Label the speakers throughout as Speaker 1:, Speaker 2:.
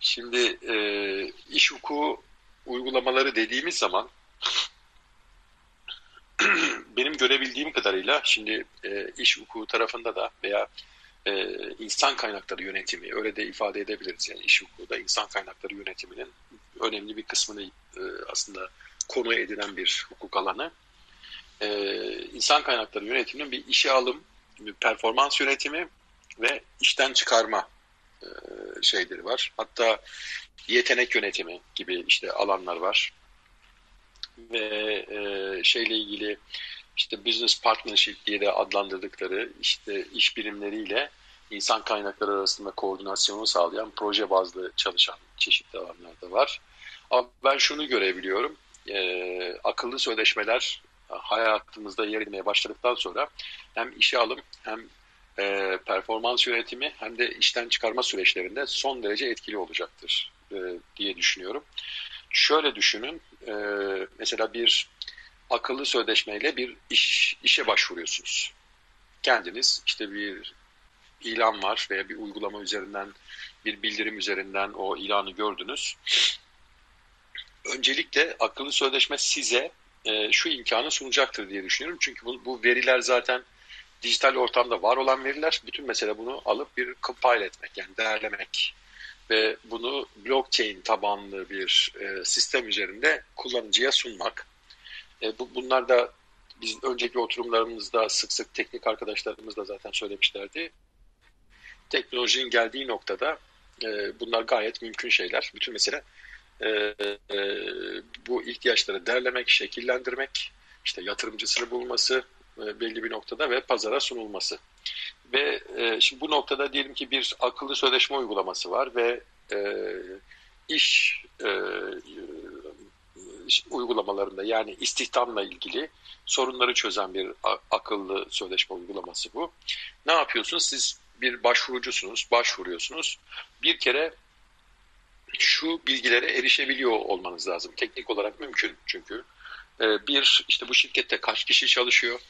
Speaker 1: Şimdi e, iş hukuku uygulamaları dediğimiz zaman benim görebildiğim kadarıyla şimdi e, iş hukuku tarafında da veya e, insan kaynakları yönetimi öyle de ifade edebiliriz. Yani iş hukuku da insan kaynakları yönetiminin önemli bir kısmını e, aslında konu edinen bir hukuk alanı. E, insan kaynakları yönetiminin bir işe alım, bir performans yönetimi ve işten çıkarma şeyleri var. Hatta yetenek yönetimi gibi işte alanlar var. Ve e, şeyle ilgili işte business partnership diye de adlandırdıkları işte iş birimleriyle insan kaynakları arasında koordinasyonu sağlayan proje bazlı çalışan çeşitli alanlar da var. Ama ben şunu görebiliyorum. E, akıllı sözleşmeler hayatımızda yer edmeye başladıktan sonra hem işe alım hem e, performans yönetimi hem de işten çıkarma süreçlerinde son derece etkili olacaktır e, diye düşünüyorum. Şöyle düşünün, e, mesela bir akıllı sözleşmeyle bir iş, işe başvuruyorsunuz. Kendiniz işte bir ilan var veya bir uygulama üzerinden, bir bildirim üzerinden o ilanı gördünüz. Öncelikle akıllı sözleşme size e, şu imkanı sunacaktır diye düşünüyorum. Çünkü bu, bu veriler zaten dijital ortamda var olan veriler. Bütün mesele bunu alıp bir compile etmek yani değerlemek ve bunu blockchain tabanlı bir e, sistem üzerinde kullanıcıya sunmak. E, bu, bunlar da biz önceki oturumlarımızda sık sık teknik arkadaşlarımız da zaten söylemişlerdi. Teknolojinin geldiği noktada e, bunlar gayet mümkün şeyler. Bütün mesele e, e, bu ihtiyaçları derlemek, şekillendirmek, işte yatırımcısını bulması belli bir noktada ve pazara sunulması. Ve e, şimdi bu noktada diyelim ki bir akıllı sözleşme uygulaması var ve e, iş e, uygulamalarında yani istihdamla ilgili sorunları çözen bir akıllı sözleşme uygulaması bu. Ne yapıyorsunuz? Siz bir başvurucusunuz, başvuruyorsunuz. Bir kere şu bilgilere erişebiliyor olmanız lazım. Teknik olarak mümkün çünkü. Bir, işte bu şirkette kaç kişi çalışıyor?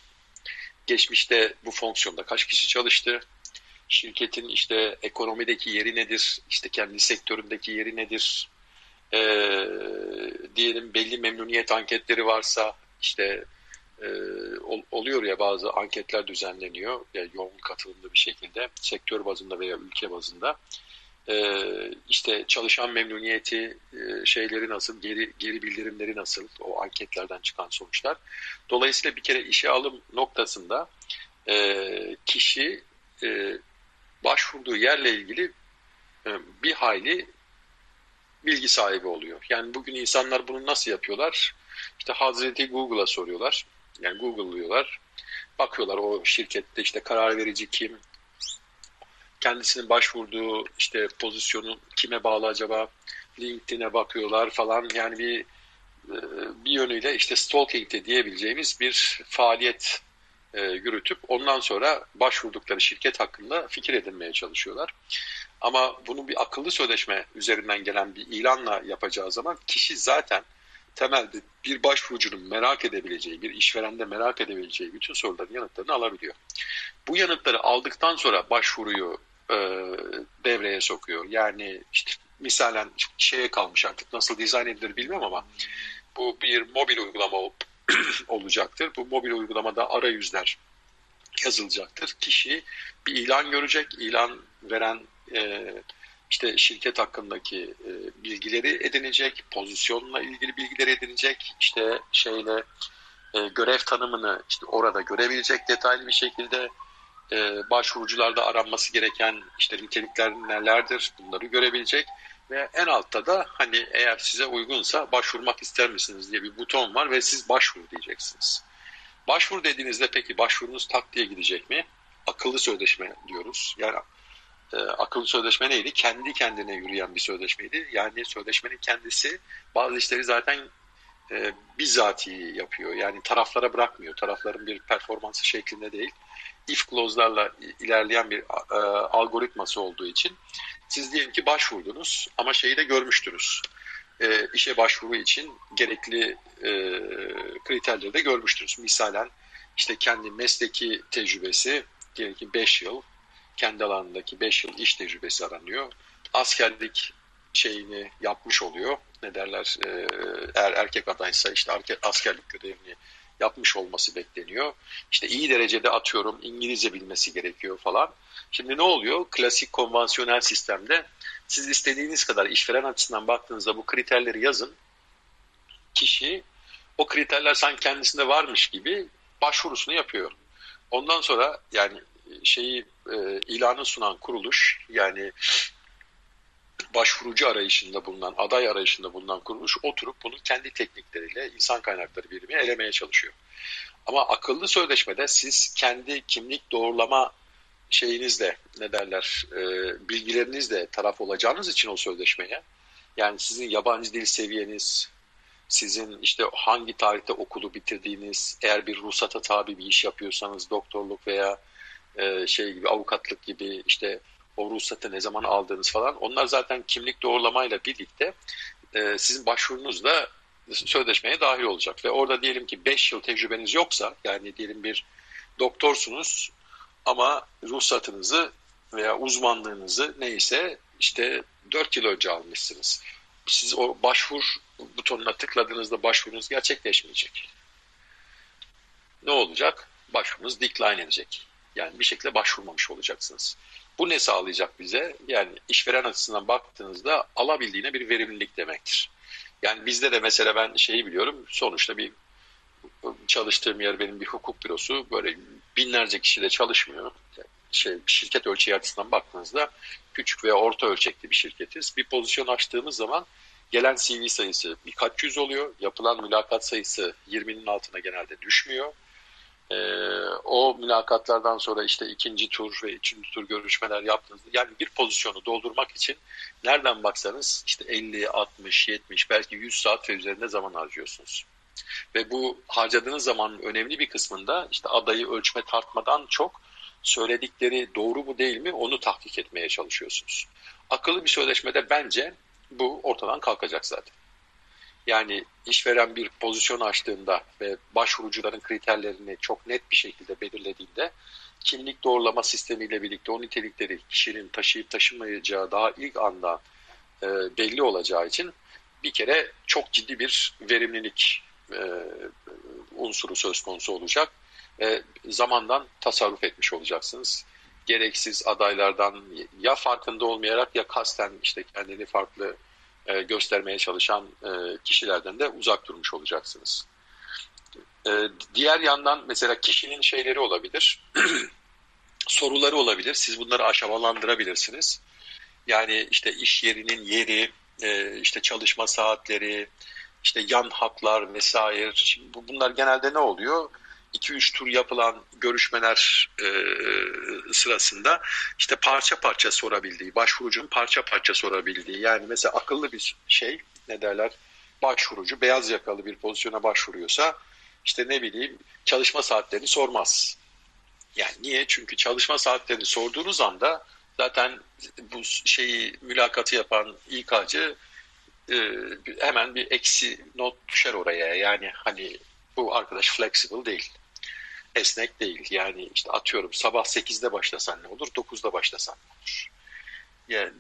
Speaker 1: Geçmişte bu fonksiyonda kaç kişi çalıştı? Şirketin işte ekonomideki yeri nedir? İşte kendi sektöründeki yeri nedir? Ee, diyelim belli memnuniyet anketleri varsa işte e, oluyor ya bazı anketler düzenleniyor ya yoğun katılımlı bir şekilde sektör bazında veya ülke bazında e, işte çalışan memnuniyeti e, şeyleri nasıl geri geri bildirimleri nasıl o anketlerden çıkan sonuçlar dolayısıyla bir kere işe alım noktasında e, kişi e, başvurduğu yerle ilgili bir hayli bilgi sahibi oluyor. Yani bugün insanlar bunu nasıl yapıyorlar? İşte Hazreti Google'a soruyorlar. Yani Google'lıyorlar. Bakıyorlar o şirkette işte karar verici kim, kendisinin başvurduğu işte pozisyonu kime bağlı acaba, LinkedIn'e bakıyorlar falan. Yani bir e, bir yönüyle işte stalking de diyebileceğimiz bir faaliyet e, yürütüp ondan sonra başvurdukları şirket hakkında fikir edinmeye çalışıyorlar. Ama bunu bir akıllı sözleşme üzerinden gelen bir ilanla yapacağı zaman kişi zaten temelde bir başvurucunun merak edebileceği, bir işverende merak edebileceği bütün soruların yanıtlarını alabiliyor. Bu yanıtları aldıktan sonra başvuruyu e, devreye sokuyor. Yani işte misalen şeye kalmış artık nasıl dizayn edilir bilmem ama bu bir mobil uygulama olacaktır. Bu mobil uygulamada arayüzler yazılacaktır. Kişi bir ilan görecek. İlan veren e, işte şirket hakkındaki e, bilgileri edinecek, pozisyonla ilgili bilgileri edinecek, işte şeyle e, görev tanımını işte orada görebilecek detaylı bir şekilde e, başvurucularda aranması gereken işte nitelikler nelerdir bunları görebilecek ve en altta da hani eğer size uygunsa başvurmak ister misiniz diye bir buton var ve siz başvur diyeceksiniz. Başvur dediğinizde peki başvurunuz tak gidecek mi? Akıllı sözleşme diyoruz. Yani e, akıllı sözleşme neydi? Kendi kendine yürüyen bir sözleşmeydi. Yani sözleşmenin kendisi bazı işleri zaten e, bizzati yapıyor. Yani taraflara bırakmıyor. Tarafların bir performansı şeklinde değil. If clause'larla ilerleyen bir e, algoritması olduğu için siz diyelim ki başvurdunuz ama şeyi de görmüştünüz. E, işe başvuru için gerekli e, kriterleri de görmüştünüz. Misalen işte kendi mesleki tecrübesi diyelim ki 5 yıl kendi alanındaki 5 yıl iş tecrübesi aranıyor. Askerlik şeyini yapmış oluyor. Ne derler? E, eğer erkek adaysa işte askerlik görevini yapmış olması bekleniyor. İşte iyi derecede atıyorum İngilizce bilmesi gerekiyor falan. Şimdi ne oluyor? Klasik konvansiyonel sistemde siz istediğiniz kadar işveren açısından baktığınızda bu kriterleri yazın. Kişi o kriterler sanki kendisinde varmış gibi başvurusunu yapıyor. Ondan sonra yani şeyi e, ilanı sunan kuruluş yani başvurucu arayışında bulunan, aday arayışında bulunan kuruluş oturup bunu kendi teknikleriyle insan kaynakları birimi elemeye çalışıyor. Ama akıllı sözleşmede siz kendi kimlik doğrulama şeyinizle ne derler e, bilgilerinizle taraf olacağınız için o sözleşmeye yani sizin yabancı dil seviyeniz, sizin işte hangi tarihte okulu bitirdiğiniz, eğer bir ruhsata tabi bir iş yapıyorsanız doktorluk veya e, şey gibi avukatlık gibi işte o ruhsatı ne zaman aldığınız falan onlar zaten kimlik doğrulamayla birlikte e, sizin başvurunuzda sözleşmeye dahil olacak ve orada diyelim ki 5 yıl tecrübeniz yoksa yani diyelim bir doktorsunuz ama ruhsatınızı veya uzmanlığınızı neyse işte 4 yıl önce almışsınız. Siz o başvur butonuna tıkladığınızda başvurunuz gerçekleşmeyecek. Ne olacak? Başvurunuz decline edecek. Yani bir şekilde başvurmamış olacaksınız. Bu ne sağlayacak bize? Yani işveren açısından baktığınızda alabildiğine bir verimlilik demektir. Yani bizde de mesela ben şeyi biliyorum sonuçta bir çalıştığım yer benim bir hukuk bürosu böyle binlerce kişiyle çalışmıyor. Şey, şirket ölçeği açısından baktığınızda küçük veya orta ölçekli bir şirketiz. Bir pozisyon açtığımız zaman gelen CV sayısı birkaç yüz oluyor. Yapılan mülakat sayısı 20'nin altına genelde düşmüyor. Ee, o mülakatlardan sonra işte ikinci tur ve üçüncü tur görüşmeler yaptığınızda yani bir pozisyonu doldurmak için nereden baksanız işte 50, 60, 70 belki 100 saat ve üzerinde zaman harcıyorsunuz. Ve bu harcadığınız zamanın önemli bir kısmında işte adayı ölçme tartmadan çok söyledikleri doğru mu değil mi onu tahkik etmeye çalışıyorsunuz. Akıllı bir sözleşmede bence bu ortadan kalkacak zaten. Yani işveren bir pozisyon açtığında ve başvurucuların kriterlerini çok net bir şekilde belirlediğinde kimlik doğrulama sistemiyle birlikte o nitelikleri kişinin taşıyıp taşımayacağı daha ilk anda e, belli olacağı için bir kere çok ciddi bir verimlilik e, unsuru söz konusu olacak. E, zamandan tasarruf etmiş olacaksınız. Gereksiz adaylardan ya farkında olmayarak ya kasten işte kendini farklı e, göstermeye çalışan e, kişilerden de uzak durmuş olacaksınız. E, diğer yandan mesela kişinin şeyleri olabilir, soruları olabilir. Siz bunları aşamalandırabilirsiniz. Yani işte iş yerinin yeri, e, işte çalışma saatleri, işte yan haklar vesaire. Şimdi bunlar genelde ne oluyor? 2-3 tur yapılan görüşmeler e, sırasında işte parça parça sorabildiği, başvurucunun parça parça sorabildiği yani mesela akıllı bir şey ne derler başvurucu beyaz yakalı bir pozisyona başvuruyorsa işte ne bileyim çalışma saatlerini sormaz. Yani niye? Çünkü çalışma saatlerini sorduğunuz anda zaten bu şeyi mülakatı yapan İK'cı e, hemen bir eksi not düşer oraya. Yani hani bu arkadaş flexible değil esnek değil. Yani işte atıyorum sabah 8'de başlasan ne olur, 9'da başlasan ne olur. Yani,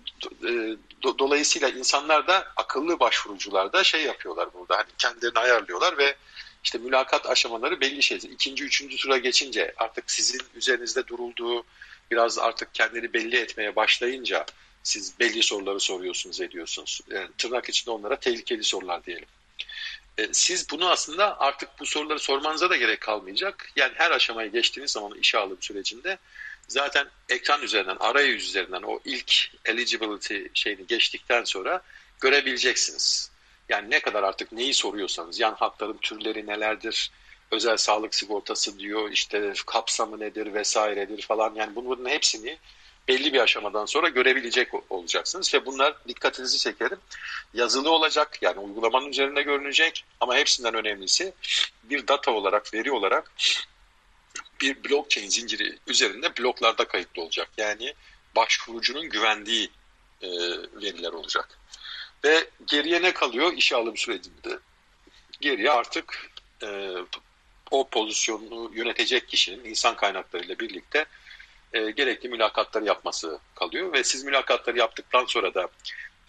Speaker 1: e, do, dolayısıyla insanlar da akıllı başvurucular da şey yapıyorlar burada. Hani kendilerini ayarlıyorlar ve işte mülakat aşamaları belli şeyler. İkinci, üçüncü tura geçince artık sizin üzerinizde durulduğu biraz artık kendini belli etmeye başlayınca siz belli soruları soruyorsunuz, ediyorsunuz. Yani tırnak içinde onlara tehlikeli sorular diyelim. E, siz bunu aslında artık bu soruları sormanıza da gerek kalmayacak. Yani her aşamayı geçtiğiniz zaman işe alım sürecinde zaten ekran üzerinden, arayüz üzerinden o ilk eligibility şeyini geçtikten sonra görebileceksiniz. Yani ne kadar artık neyi soruyorsanız, yan hakların türleri nelerdir, özel sağlık sigortası diyor, işte kapsamı nedir vesairedir falan. Yani bunların hepsini belli bir aşamadan sonra görebilecek olacaksınız ve bunlar dikkatinizi çekerim. Yazılı olacak yani uygulamanın üzerinde görünecek ama hepsinden önemlisi bir data olarak, veri olarak bir blockchain zinciri üzerinde bloklarda kayıtlı olacak. Yani başvurucunun güvendiği e, veriler olacak. Ve geriye ne kalıyor işe alım sürecinde? Geriye artık e, o pozisyonu yönetecek kişinin insan kaynaklarıyla birlikte e, gerekli mülakatları yapması kalıyor ve siz mülakatları yaptıktan sonra da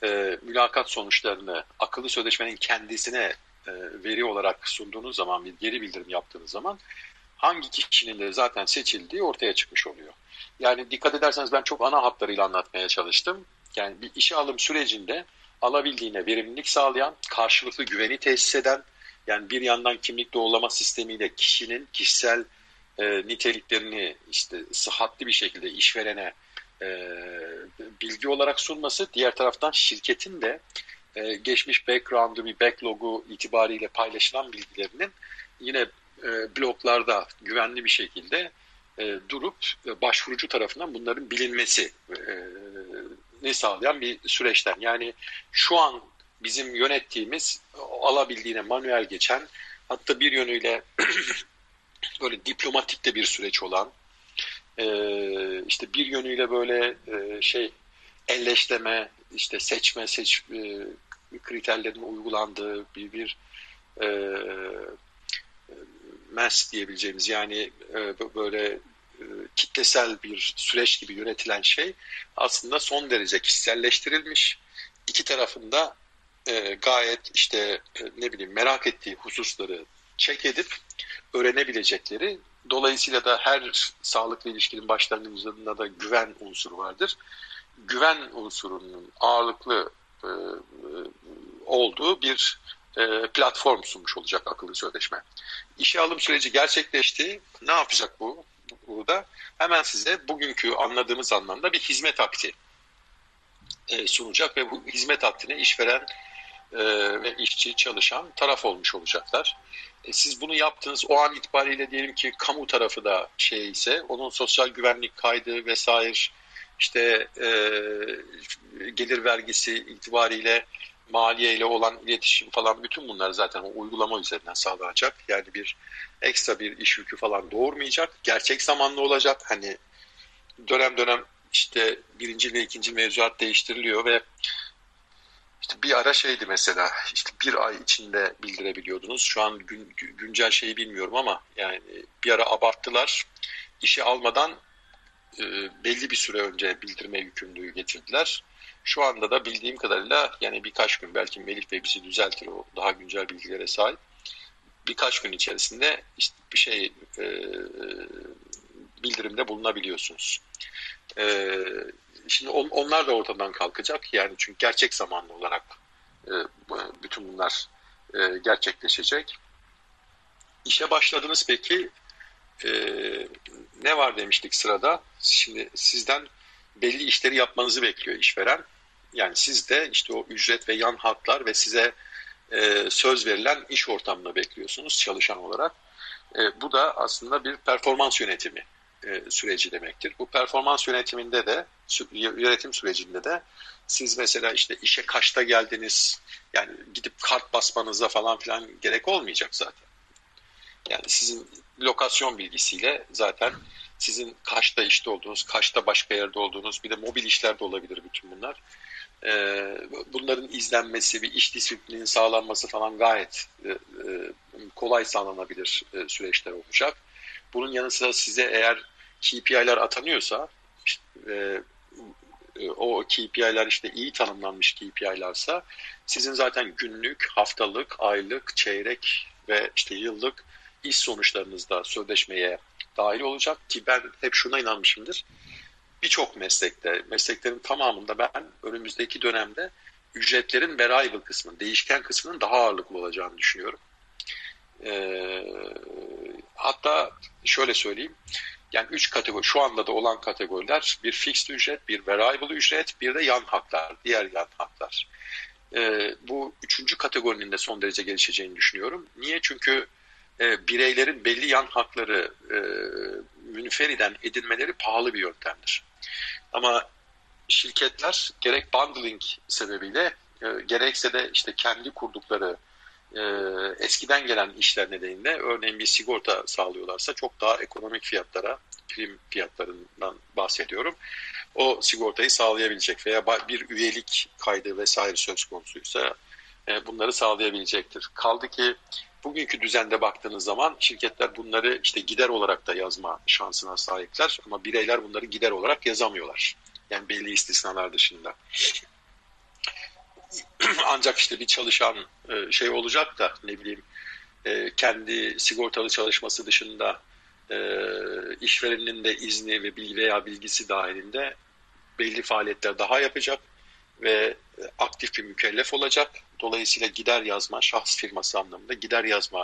Speaker 1: e, mülakat sonuçlarını akıllı sözleşmenin kendisine e, veri olarak sunduğunuz zaman bir geri bildirim yaptığınız zaman hangi kişinin de zaten seçildiği ortaya çıkmış oluyor. Yani dikkat ederseniz ben çok ana hatlarıyla anlatmaya çalıştım. Yani bir işe alım sürecinde alabildiğine verimlilik sağlayan, karşılıklı güveni tesis eden, yani bir yandan kimlik doğrulama sistemiyle kişinin kişisel e, niteliklerini işte sıhhatli bir şekilde işverene e, bilgi olarak sunması, diğer taraftan şirketin de e, geçmiş background'u, bir backlog'u itibariyle paylaşılan bilgilerinin yine e, bloklarda güvenli bir şekilde e, durup e, başvurucu tarafından bunların bilinmesi e, ne sağlayan bir süreçten. Yani şu an bizim yönettiğimiz alabildiğine manuel geçen hatta bir yönüyle böyle diplomatik de bir süreç olan e, işte bir yönüyle böyle e, şey elleşleme işte seçme seç e, kriterlerin uygulandığı bir bir e, mass diyebileceğimiz yani e, böyle e, kitlesel bir süreç gibi yönetilen şey aslında son derece kişiselleştirilmiş. İki tarafında e, gayet işte e, ne bileyim merak ettiği hususları çek edip öğrenebilecekleri dolayısıyla da her sağlıklı ilişkinin başlangıcında da güven unsuru vardır. Güven unsurunun ağırlıklı e, e olduğu bir e, platform sunmuş olacak akıllı sözleşme. İşe alım süreci gerçekleşti. Ne yapacak bu? Burada hemen size bugünkü anladığımız anlamda bir hizmet akti e, sunacak ve bu hizmet aktine işveren e, ve işçi çalışan taraf olmuş olacaklar. E, siz bunu yaptığınız o an itibariyle diyelim ki kamu tarafı da şey ise onun sosyal güvenlik kaydı vesaire işte e, gelir vergisi itibariyle maliye ile olan iletişim falan bütün bunlar zaten o uygulama üzerinden sağlanacak. Yani bir ekstra bir iş yükü falan doğurmayacak. Gerçek zamanlı olacak. Hani dönem dönem işte birinci ile ikinci mevzuat değiştiriliyor ve işte bir ara şeydi mesela işte bir ay içinde bildirebiliyordunuz. Şu an gün, güncel şeyi bilmiyorum ama yani bir ara abarttılar. İşe almadan e, belli bir süre önce bildirme yükümlülüğü getirdiler. Şu anda da bildiğim kadarıyla yani birkaç gün belki Melih Bey bizi düzeltir o daha güncel bilgilere sahip. Birkaç gün içerisinde işte bir şey e, bildirimde bulunabiliyorsunuz. E, şimdi on, onlar da ortadan kalkacak yani çünkü gerçek zamanlı olarak e, bütün bunlar e, gerçekleşecek. İşe başladınız peki e, ne var demiştik sırada? Şimdi sizden belli işleri yapmanızı bekliyor işveren. Yani siz de işte o ücret ve yan haklar ve size e, söz verilen iş ortamını bekliyorsunuz çalışan olarak. E, bu da aslında bir performans yönetimi e, süreci demektir. Bu performans yönetiminde de yönetim sürecinde de siz mesela işte işe kaçta geldiniz yani gidip kart basmanıza falan filan gerek olmayacak zaten. Yani sizin lokasyon bilgisiyle zaten sizin kaçta işte olduğunuz, kaçta başka yerde olduğunuz, bir de mobil işlerde olabilir bütün bunlar. Ee, bunların izlenmesi, bir iş disiplininin sağlanması falan gayet e, e, kolay sağlanabilir e, süreçler olacak. Bunun yanı sıra size eğer KPI'ler atanıyorsa, işte, o KPI'ler işte iyi tanımlanmış KPI'larsa sizin zaten günlük, haftalık, aylık, çeyrek ve işte yıllık iş sonuçlarınızda sözleşmeye dahil olacak ki ben hep şuna inanmışımdır. Birçok meslekte, mesleklerin tamamında ben önümüzdeki dönemde ücretlerin variable kısmının, değişken kısmının daha ağırlıklı olacağını düşünüyorum. Ee, hatta şöyle söyleyeyim, yani üç kategori, şu anda da olan kategoriler bir fixed ücret, bir variable ücret, bir de yan haklar, diğer yan haklar. Ee, bu üçüncü kategorinin de son derece gelişeceğini düşünüyorum. Niye? Çünkü e, bireylerin belli yan hakları e, münferiden edinmeleri pahalı bir yöntemdir. Ama şirketler gerek bundling sebebiyle e, gerekse de işte kendi kurdukları e, eskiden gelen işler nedeniyle örneğin bir sigorta sağlıyorlarsa çok daha ekonomik fiyatlara prim fiyatlarından bahsediyorum. O sigortayı sağlayabilecek veya bir üyelik kaydı vesaire söz konusuysa e, bunları sağlayabilecektir. Kaldı ki bugünkü düzende baktığınız zaman şirketler bunları işte gider olarak da yazma şansına sahipler ama bireyler bunları gider olarak yazamıyorlar. Yani belli istisnalar dışında. ancak işte bir çalışan e, şey olacak da ne bileyim e, kendi sigortalı çalışması dışında e, işverenin de izni ve bilgi veya bilgisi dahilinde belli faaliyetler daha yapacak ve aktif bir mükellef olacak. Dolayısıyla gider yazma, şahs firması anlamında gider yazma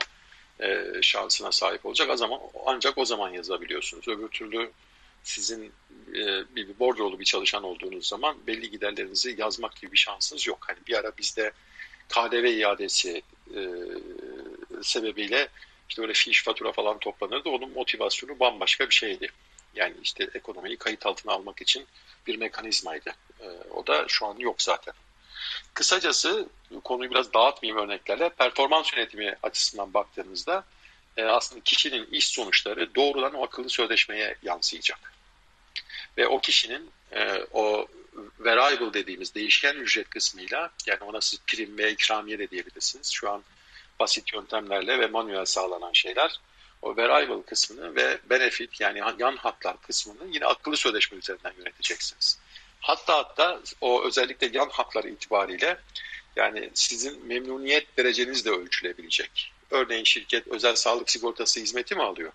Speaker 1: e, şansına sahip olacak. O zaman ancak o zaman yazabiliyorsunuz. Öbür türlü sizin e, bir, bordrolu bir çalışan olduğunuz zaman belli giderlerinizi yazmak gibi bir şansınız yok. Hani bir ara bizde KDV iadesi e, sebebiyle işte böyle fiş fatura falan toplanırdı. Onun motivasyonu bambaşka bir şeydi. Yani işte ekonomiyi kayıt altına almak için bir mekanizmaydı. E, o da şu an yok zaten. Kısacası konuyu biraz dağıtmayayım örneklerle. Performans yönetimi açısından baktığımızda e, aslında kişinin iş sonuçları doğrudan o akıllı sözleşmeye yansıyacak. Ve o kişinin e, o variable dediğimiz değişken ücret kısmıyla yani ona siz prim ve ikramiye de diyebilirsiniz. Şu an basit yöntemlerle ve manuel sağlanan şeyler. O variable kısmını ve benefit yani yan hatlar kısmını yine akıllı sözleşme üzerinden yöneteceksiniz. Hatta hatta o özellikle yan hatları itibariyle yani sizin memnuniyet dereceniz de ölçülebilecek. Örneğin şirket özel sağlık sigortası hizmeti mi alıyor?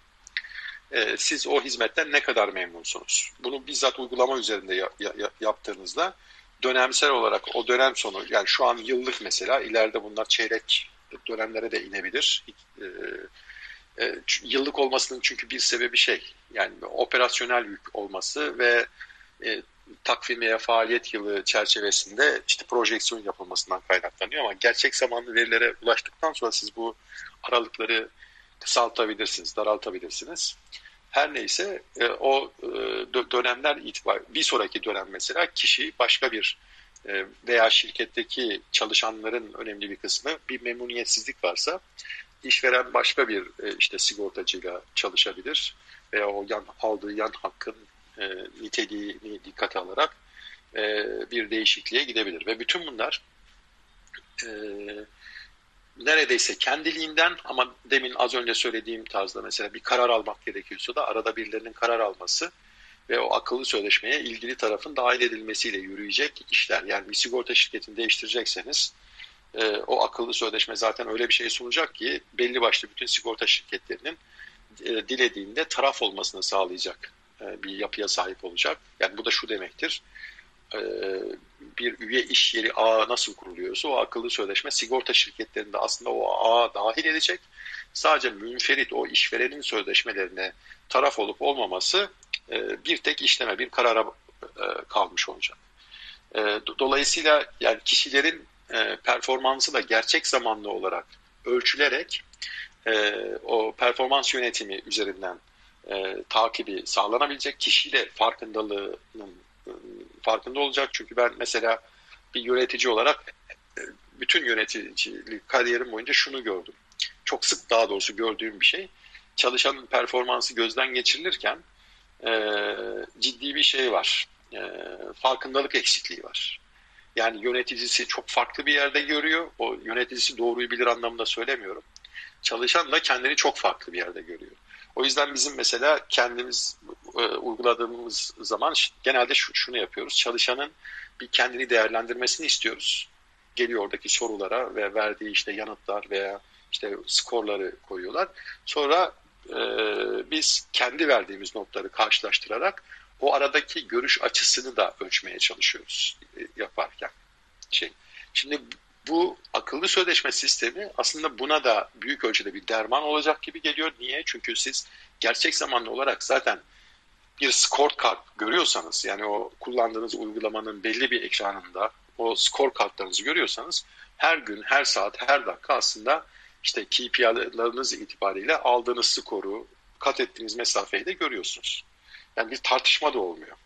Speaker 1: Ee, siz o hizmetten ne kadar memnunsunuz? Bunu bizzat uygulama üzerinde ya, ya, yaptığınızda dönemsel olarak o dönem sonu yani şu an yıllık mesela ileride bunlar çeyrek dönemlere de inebilir. Ee, e, yıllık olmasının çünkü bir sebebi şey yani operasyonel yük olması ve e, takvim veya faaliyet yılı çerçevesinde işte projeksiyon yapılmasından kaynaklanıyor ama gerçek zamanlı verilere ulaştıktan sonra siz bu aralıkları kısaltabilirsiniz, daraltabilirsiniz. Her neyse e, o e, dönemler itibar bir sonraki dönem mesela kişi başka bir e, veya şirketteki çalışanların önemli bir kısmı bir memnuniyetsizlik varsa işveren başka bir işte sigortacıyla çalışabilir veya o yan aldığı yan hakkın e, niteliğini dikkate alarak bir değişikliğe gidebilir. Ve bütün bunlar e, neredeyse kendiliğinden ama demin az önce söylediğim tarzda mesela bir karar almak gerekiyorsa da arada birilerinin karar alması ve o akıllı sözleşmeye ilgili tarafın dahil edilmesiyle yürüyecek işler. Yani bir sigorta şirketini değiştirecekseniz e, o akıllı sözleşme zaten öyle bir şey sunacak ki belli başlı bütün sigorta şirketlerinin e, dilediğinde taraf olmasını sağlayacak e, bir yapıya sahip olacak. Yani bu da şu demektir. E, bir üye iş yeri ağı nasıl kuruluyorsa o akıllı sözleşme sigorta şirketlerinde aslında o ağa dahil edecek. Sadece münferit o işverenin sözleşmelerine taraf olup olmaması e, bir tek işleme, bir karara kalmış olacak. Dolayısıyla yani kişilerin performansı da gerçek zamanlı olarak ölçülerek o performans yönetimi üzerinden e, takibi sağlanabilecek kişiyle farkındalığının e, farkında olacak. Çünkü ben mesela bir yönetici olarak e, bütün yöneticilik kariyerim boyunca şunu gördüm. Çok sık daha doğrusu gördüğüm bir şey. Çalışanın performansı gözden geçirilirken e, ciddi bir şey var. E, farkındalık eksikliği var. Yani yöneticisi çok farklı bir yerde görüyor. O yöneticisi doğruyu bilir anlamında söylemiyorum. Çalışan da kendini çok farklı bir yerde görüyor. O yüzden bizim mesela kendimiz e, uyguladığımız zaman genelde şu, şunu yapıyoruz. Çalışanın bir kendini değerlendirmesini istiyoruz. Geliyor oradaki sorulara ve verdiği işte yanıtlar veya işte skorları koyuyorlar. Sonra e, biz kendi verdiğimiz notları karşılaştırarak o aradaki görüş açısını da ölçmeye çalışıyoruz e, yaparken. Şey. Şimdi bu akıllı sözleşme sistemi aslında buna da büyük ölçüde bir derman olacak gibi geliyor. Niye? Çünkü siz gerçek zamanlı olarak zaten bir scorecard görüyorsanız yani o kullandığınız uygulamanın belli bir ekranında o scorecardlarınızı görüyorsanız her gün, her saat, her dakika aslında işte KPI'larınız itibariyle aldığınız skoru, kat ettiğiniz mesafeyi de görüyorsunuz. Yani bir tartışma da olmuyor.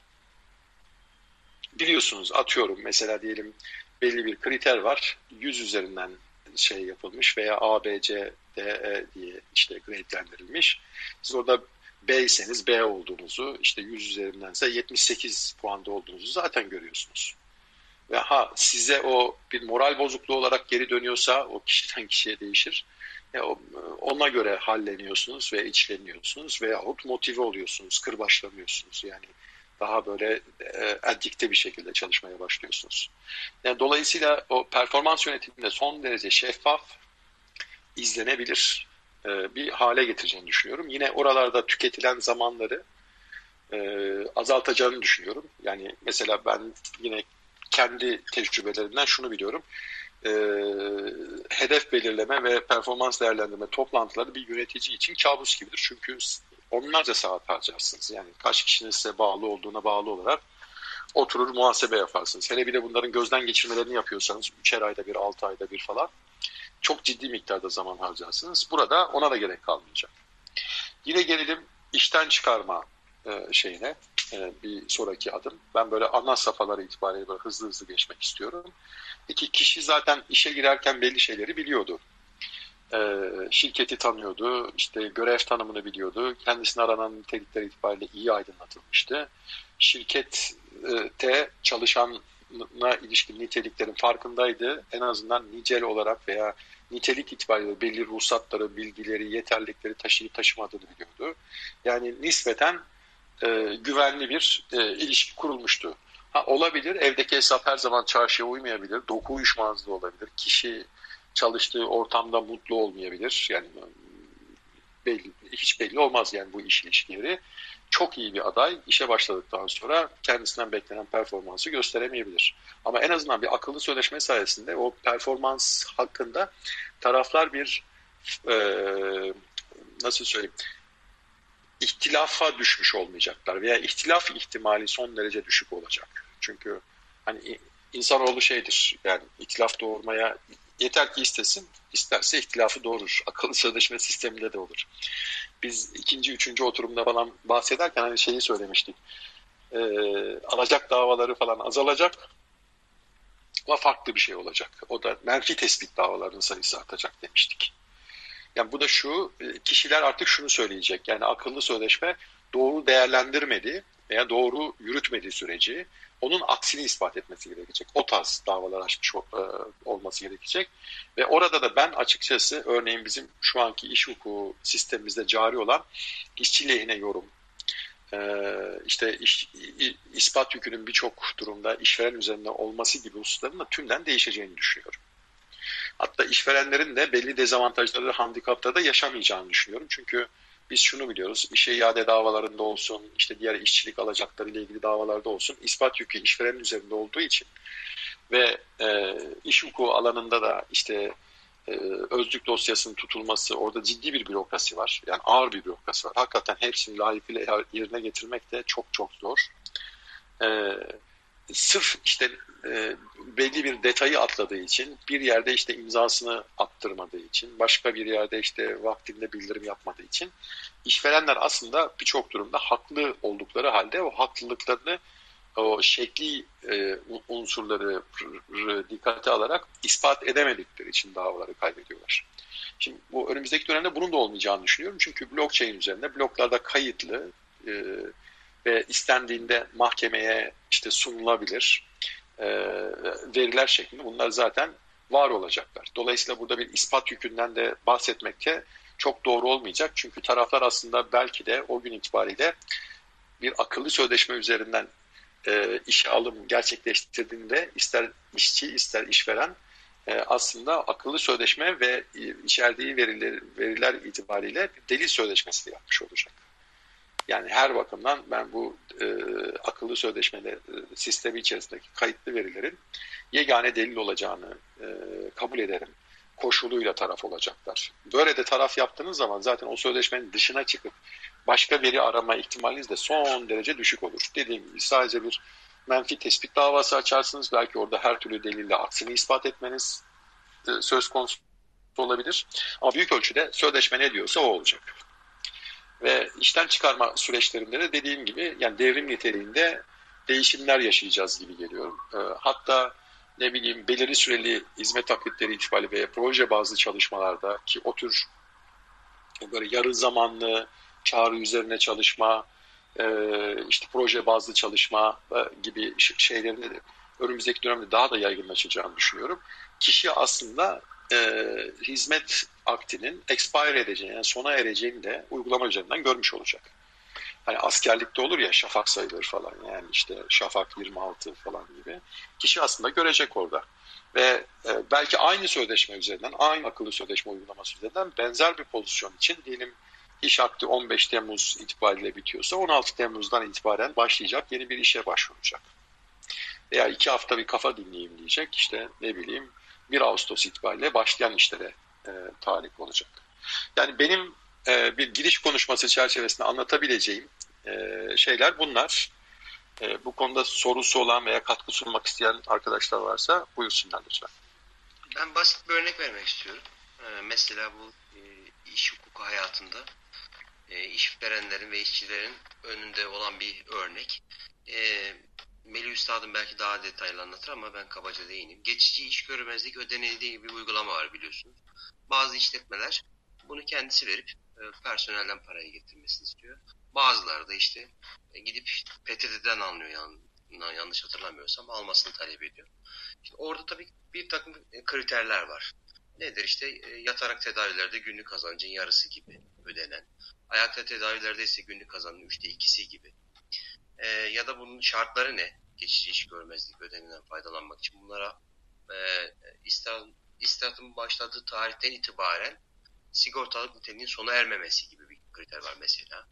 Speaker 1: Biliyorsunuz atıyorum mesela diyelim belli bir kriter var. 100 üzerinden şey yapılmış veya A, B, C, D, E diye işte gradelendirilmiş. Siz orada B iseniz B olduğunuzu, işte 100 üzerindense 78 puanda olduğunuzu zaten görüyorsunuz. Ve ha size o bir moral bozukluğu olarak geri dönüyorsa o kişiden kişiye değişir. Ya, ona göre halleniyorsunuz ve içleniyorsunuz veyahut motive oluyorsunuz, kırbaçlanıyorsunuz. Yani Daha böyle e, adikte bir şekilde çalışmaya başlıyorsunuz. Yani dolayısıyla o performans yönetiminde son derece şeffaf, izlenebilir e, bir hale getireceğini düşünüyorum. Yine oralarda tüketilen zamanları e, azaltacağını düşünüyorum. Yani mesela ben yine kendi tecrübelerimden şunu biliyorum. E, hedef belirleme ve performans değerlendirme toplantıları bir yönetici için kabus gibidir. Çünkü onlarca saat harcarsınız. Yani kaç kişinin size bağlı olduğuna bağlı olarak oturur muhasebe yaparsınız. Hele bir de bunların gözden geçirmelerini yapıyorsanız 3'er ayda bir, 6 ayda bir falan çok ciddi miktarda zaman harcarsınız. Burada ona da gerek kalmayacak. Yine gelelim işten çıkarma e, şeyine e, bir sonraki adım. Ben böyle ana safhaları itibariyle böyle hızlı hızlı geçmek istiyorum. İki kişi zaten işe girerken belli şeyleri biliyordu. E, şirketi tanıyordu, işte görev tanımını biliyordu, kendisine aranan nitelikler itibariyle iyi aydınlatılmıştı. Şirkette çalışana ilişkin niteliklerin farkındaydı. En azından nicel olarak veya nitelik itibariyle belli ruhsatları, bilgileri, yeterlilikleri taşıyıp taşımadığını biliyordu. Yani nispeten e, güvenli bir e, ilişki kurulmuştu. Ha, olabilir, evdeki hesap her zaman çarşıya uymayabilir, doku uyuşmazlığı olabilir, kişi çalıştığı ortamda mutlu olmayabilir. Yani belli, hiç belli olmaz yani bu iş ilişkileri. Çok iyi bir aday işe başladıktan sonra kendisinden beklenen performansı gösteremeyebilir. Ama en azından bir akıllı sözleşme sayesinde o performans hakkında taraflar bir e, nasıl söyleyeyim ihtilafa düşmüş olmayacaklar veya ihtilaf ihtimali son derece düşük olacak. Çünkü hani insanoğlu şeydir yani ihtilaf doğurmaya yeter ki istesin, isterse ihtilafı doğurur. Akıllı sözleşme sisteminde de olur. Biz ikinci, üçüncü oturumda falan bahsederken hani şeyi söylemiştik. Ee, alacak davaları falan azalacak ama farklı bir şey olacak. O da menfi tespit davalarının sayısı artacak demiştik. Yani bu da şu, e, kişiler artık şunu söyleyecek. Yani akıllı sözleşme doğru değerlendirmedi veya doğru yürütmediği süreci onun aksini ispat etmesi gerekecek. O tarz davalar açmış e, olması gerekecek. Ve orada da ben açıkçası örneğin bizim şu anki iş hukuku sistemimizde cari olan işçi lehine yorum, e, işte iş, ispat yükünün birçok durumda işveren üzerinde olması gibi hususların da tümden değişeceğini düşünüyorum. Hatta işverenlerin de belli dezavantajları, handikapları da yaşamayacağını düşünüyorum. Çünkü biz şunu biliyoruz, işe iade davalarında olsun, işte diğer işçilik alacakları ile ilgili davalarda olsun, ispat yükü işverenin üzerinde olduğu için ve e, iş hukuku alanında da işte e, özlük dosyasının tutulması, orada ciddi bir bürokrasi var. Yani ağır bir bürokrasi var. Hakikaten hepsini layıkıyla yerine getirmek de çok çok zor. E, sırf işte e, belli bir detayı atladığı için, bir yerde işte imzasını attırmadığı için, başka bir yerde işte vaktinde bildirim yapmadığı için işverenler aslında birçok durumda haklı oldukları halde o haklılıklarını o şekli e, unsurları dikkate alarak ispat edemedikleri için davaları kaybediyorlar. Şimdi bu önümüzdeki dönemde bunun da olmayacağını düşünüyorum. Çünkü blockchain üzerinde bloklarda kayıtlı e, ve istendiğinde mahkemeye işte sunulabilir e, veriler şeklinde bunlar zaten var olacaklar. Dolayısıyla burada bir ispat yükünden de bahsetmekte çok doğru olmayacak. Çünkü taraflar aslında belki de o gün itibariyle bir akıllı sözleşme üzerinden e, işe alım gerçekleştirdiğinde ister işçi ister işveren e, aslında akıllı sözleşme ve içerdiği veriler, veriler itibariyle delil sözleşmesi yapmış olacak. Yani her bakımdan ben bu e, akıllı sözleşmeli e, sistemi içerisindeki kayıtlı verilerin yegane delil olacağını e, kabul ederim. Koşuluyla taraf olacaklar. Böyle de taraf yaptığınız zaman zaten o sözleşmenin dışına çıkıp başka veri arama ihtimaliniz de son derece düşük olur. Dediğim gibi sadece bir menfi tespit davası açarsınız. Belki orada her türlü delille aksini ispat etmeniz e, söz konusu olabilir. Ama büyük ölçüde sözleşme ne diyorsa o olacak. Ve işten çıkarma süreçlerinde de dediğim gibi yani devrim niteliğinde değişimler yaşayacağız gibi geliyorum. E, hatta ne bileyim belirli süreli hizmet taklitleri itibariyle veya proje bazlı çalışmalarda ki o tür böyle yarı zamanlı çağrı üzerine çalışma, e, işte proje bazlı çalışma e, gibi şeylerin de önümüzdeki dönemde daha da yaygınlaşacağını düşünüyorum. Kişi aslında e, hizmet aktinin expire edeceğini, yani sona ereceğini de uygulama üzerinden görmüş olacak. Hani askerlikte olur ya şafak sayılır falan yani işte şafak 26 falan gibi. Kişi aslında görecek orada. Ve e, belki aynı sözleşme üzerinden, aynı akıllı sözleşme uygulaması üzerinden benzer bir pozisyon için diyelim iş akti 15 Temmuz itibariyle bitiyorsa 16 Temmuz'dan itibaren başlayacak yeni bir işe başvuracak. Veya iki hafta bir kafa dinleyeyim diyecek işte ne bileyim 1 Ağustos itibariyle başlayan işlere e, talip olacak. Yani benim e, bir giriş konuşması çerçevesinde anlatabileceğim e, şeyler bunlar. E, bu konuda sorusu olan veya katkı sunmak isteyen arkadaşlar varsa buyursunlar lütfen.
Speaker 2: Ben basit bir örnek vermek istiyorum. E, mesela bu e, iş hukuku hayatında e, işverenlerin ve işçilerin önünde olan bir örnek. E, Melih Üstad'ın belki daha detaylı anlatır ama ben kabaca değineyim. Geçici iş görmezlik ödeneği diye bir uygulama var biliyorsunuz. Bazı işletmeler bunu kendisi verip e, personelden parayı getirmesini istiyor. Bazıları da işte e, gidip PTT'den anlıyor yani, yanlış hatırlamıyorsam almasını talep ediyor. Şimdi orada tabii bir takım e, kriterler var. Nedir işte yatarak tedavilerde günlük kazancın yarısı gibi ödenen. Ayakta tedavilerde ise günlük kazancın üçte ikisi gibi. E, ya da bunun şartları ne? Geçici iş görmezlik ödeneğinden faydalanmak için bunlara e, istihdamın başladığı tarihten itibaren sigortalık niteliğinin sona ermemesi gibi bir kriter var mesela.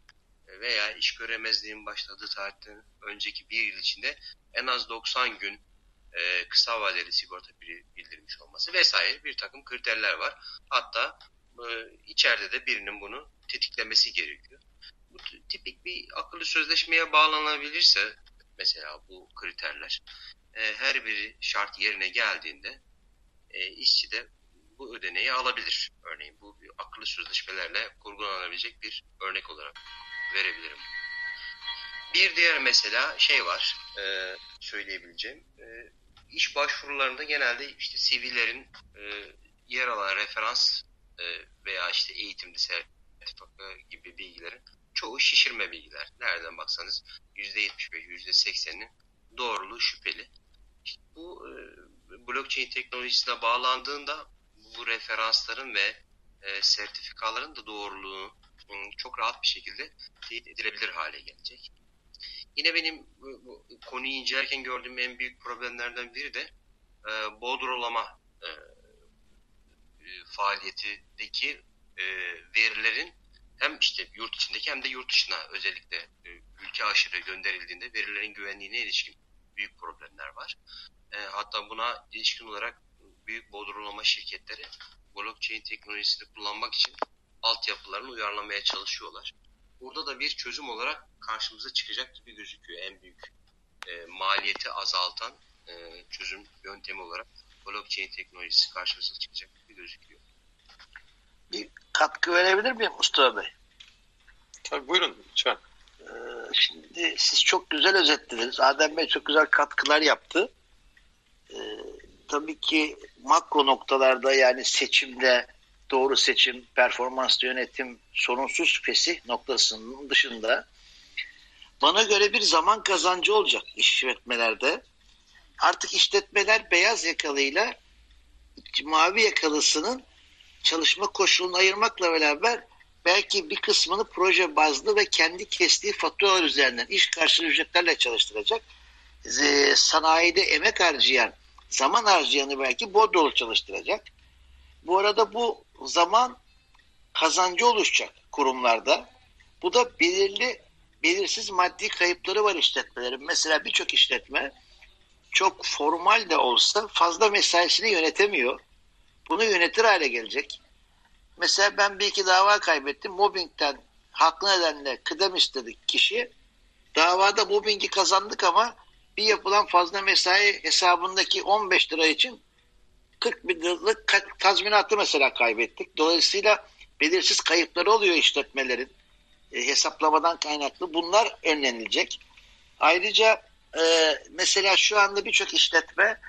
Speaker 2: Veya iş göremezliğin başladığı tarihten önceki bir yıl içinde en az 90 gün e, kısa vadeli sigorta bildirmiş olması vesaire bir takım kriterler var. Hatta e, içeride de birinin bunu tetiklemesi gerekiyor. Bu tipik bir akıllı sözleşmeye bağlanabilirse mesela bu kriterler e, her biri şart yerine geldiğinde e, işçi de bu ödeneği alabilir. Örneğin bu bir akıllı sözleşmelerle kurgulanabilecek bir örnek olarak verebilirim. Bir diğer mesela şey var e, söyleyebileceğim. E, iş başvurularında genelde işte CV'lerin e, yer alan referans e, veya işte eğitimde sertifika gibi bilgilerin çoğu şişirme bilgiler. Nereden baksanız %75, %80'inin doğruluğu şüpheli. İşte bu e, blockchain teknolojisine bağlandığında bu referansların ve e, sertifikaların da doğruluğu çok rahat bir şekilde teyit edilebilir hale gelecek. Yine benim bu, bu konuyu incelerken gördüğüm en büyük problemlerden biri de e, bodrolama e, e, faaliyetindeki e, verilerin hem işte yurt içindeki hem de yurt dışına özellikle e, ülke aşırı gönderildiğinde verilerin güvenliğine ilişkin büyük problemler var. E, hatta buna ilişkin olarak büyük bodrolama şirketleri blockchain teknolojisini kullanmak için altyapılarını uyarlamaya çalışıyorlar. Burada da bir çözüm olarak karşımıza çıkacak gibi gözüküyor. En büyük e, maliyeti azaltan çözüm yöntemi olarak blockchain teknolojisi karşımıza çıkacak gibi gözüküyor.
Speaker 3: Bir katkı verebilir miyim Mustafa Bey?
Speaker 1: Tabii buyurun lütfen.
Speaker 3: Ee, şimdi siz çok güzel özetlediniz. Adem Bey çok güzel katkılar yaptı. Ee, tabii ki makro noktalarda yani seçimde doğru seçim, performans yönetim, sorunsuz fesih noktasının dışında bana göre bir zaman kazancı olacak işletmelerde. Artık işletmeler beyaz yakalıyla mavi yakalısının çalışma koşulunu ayırmakla beraber belki bir kısmını proje bazlı ve kendi kestiği faturalar üzerinden iş karşılığı ücretlerle çalıştıracak. Sanayide emek harcayan zaman harcayanı belki bordrolu çalıştıracak. Bu arada bu zaman kazancı oluşacak kurumlarda. Bu da belirli belirsiz maddi kayıpları var işletmelerin. Mesela birçok işletme çok formal de olsa fazla mesaisini yönetemiyor. Bunu yönetir hale gelecek. Mesela ben bir iki dava kaybettim. Mobbingten haklı nedenle kıdem istedik kişi. Davada mobbingi kazandık ama bir yapılan fazla mesai hesabındaki 15 lira için 40 bin liralık tazminatı mesela kaybettik. Dolayısıyla belirsiz kayıpları oluyor işletmelerin e, hesaplamadan kaynaklı. Bunlar önlenilecek. Ayrıca e, mesela şu anda birçok işletme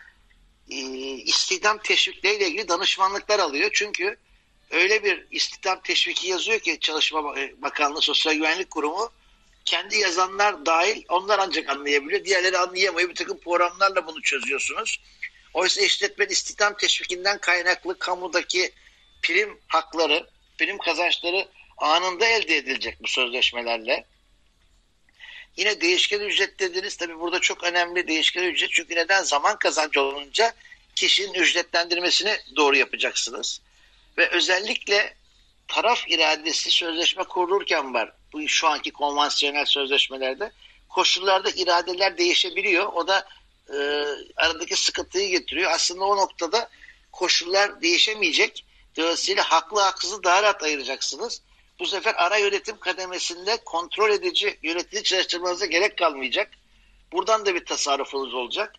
Speaker 3: e, istihdam teşvikleriyle ilgili danışmanlıklar alıyor. Çünkü öyle bir istihdam teşviki yazıyor ki Çalışma Bakanlığı Sosyal Güvenlik Kurumu kendi yazanlar dahil onlar ancak anlayabiliyor. Diğerleri anlayamıyor. Bir takım programlarla bunu çözüyorsunuz. Oysa işletmenin istihdam teşvikinden kaynaklı kamudaki prim hakları, prim kazançları anında elde edilecek bu sözleşmelerle. Yine değişken ücret dediniz. Tabii burada çok önemli değişken ücret. Çünkü neden? Zaman kazancı olunca kişinin ücretlendirmesini doğru yapacaksınız. Ve özellikle taraf iradesi sözleşme kurulurken var. Bu şu anki konvansiyonel sözleşmelerde koşullarda iradeler değişebiliyor. O da e, aradaki sıkıntıyı getiriyor. Aslında o noktada koşullar değişemeyecek. Dolayısıyla haklı haksızı daha rahat ayıracaksınız. Bu sefer ara yönetim kademesinde kontrol edici yönetici çalıştırmanıza gerek kalmayacak. Buradan da bir tasarrufunuz olacak.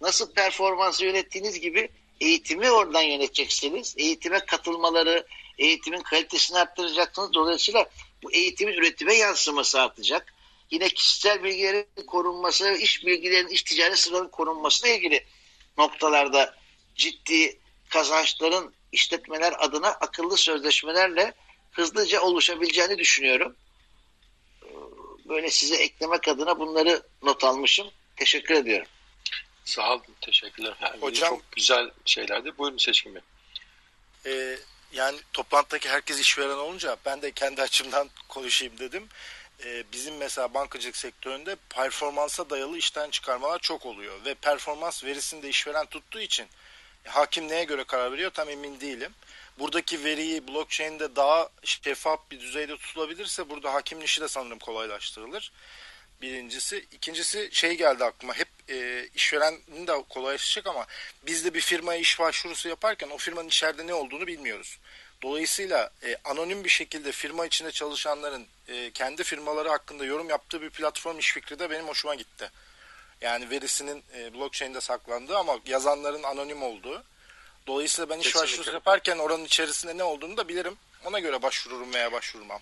Speaker 3: Nasıl performansı yönettiğiniz gibi eğitimi oradan yöneteceksiniz. Eğitime katılmaları, eğitimin kalitesini arttıracaksınız. Dolayısıyla bu eğitimin üretime yansıması artacak. Yine kişisel bilgilerin korunması iş bilgilerinin, iş ticaret sırlarının korunmasıyla ilgili noktalarda ciddi kazançların işletmeler adına akıllı sözleşmelerle hızlıca oluşabileceğini düşünüyorum. Böyle size eklemek adına bunları not almışım. Teşekkür ediyorum.
Speaker 1: Sağ olun, teşekkürler. Yani Hocam, çok güzel şeylerdi. Buyurun Seçkin Bey.
Speaker 4: E, yani toplantıdaki herkes işveren olunca ben de kendi açımdan konuşayım dedim. E, bizim mesela bankacılık sektöründe performansa dayalı işten çıkarmalar çok oluyor. Ve performans verisini de işveren tuttuğu için hakim neye göre karar veriyor tam emin değilim. Buradaki veriyi blockchain'de daha şeffaf bir düzeyde tutulabilirse burada hakimin işi de sanırım kolaylaştırılır. Birincisi. ikincisi şey geldi aklıma. Hep e, işverenin de kolaylaşacak ama biz de bir firmaya iş başvurusu yaparken o firmanın içeride ne olduğunu bilmiyoruz. Dolayısıyla e, anonim bir şekilde firma içinde çalışanların e, kendi firmaları hakkında yorum yaptığı bir platform iş fikri de benim hoşuma gitti. Yani verisinin e, blockchain'de saklandığı ama yazanların anonim olduğu. Dolayısıyla ben iş Kesinlikle. başvurusu yaparken oranın içerisinde ne olduğunu da bilirim. Ona göre başvururum veya başvurmam.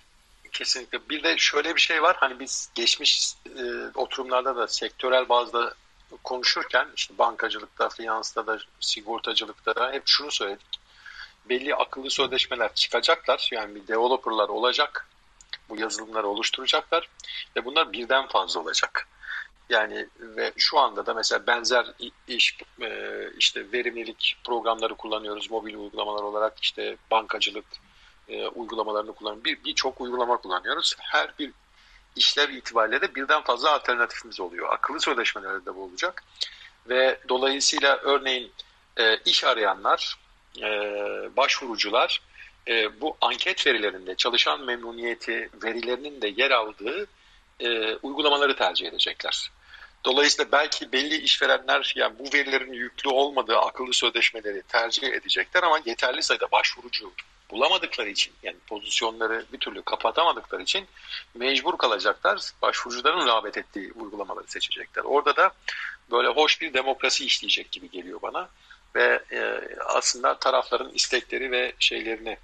Speaker 1: Kesinlikle. Bir de şöyle bir şey var. Hani biz geçmiş e, oturumlarda da sektörel bazda konuşurken işte bankacılıkta, finansta da, sigortacılıkta da hep şunu söyledik. Belli akıllı sözleşmeler çıkacaklar. Yani bir developerlar olacak. Bu yazılımları oluşturacaklar. Ve bunlar birden fazla olacak. Yani ve şu anda da mesela benzer iş e, işte verimlilik programları kullanıyoruz mobil uygulamalar olarak işte bankacılık e, uygulamalarını kullanıyoruz. Bir birçok uygulama kullanıyoruz. Her bir işlev itibariyle de birden fazla alternatifimiz oluyor. Akıllı sözleşmelerde de bu olacak. Ve dolayısıyla örneğin e, iş arayanlar, başvurucular bu anket verilerinde çalışan memnuniyeti verilerinin de yer aldığı uygulamaları tercih edecekler. Dolayısıyla belki belli işverenler yani bu verilerin yüklü olmadığı akıllı sözleşmeleri tercih edecekler ama yeterli sayıda başvurucu bulamadıkları için yani pozisyonları bir türlü kapatamadıkları için mecbur kalacaklar. Başvurucuların rağbet ettiği uygulamaları seçecekler. Orada da böyle hoş bir demokrasi işleyecek gibi geliyor bana ve e, aslında tarafların istekleri ve şeylerini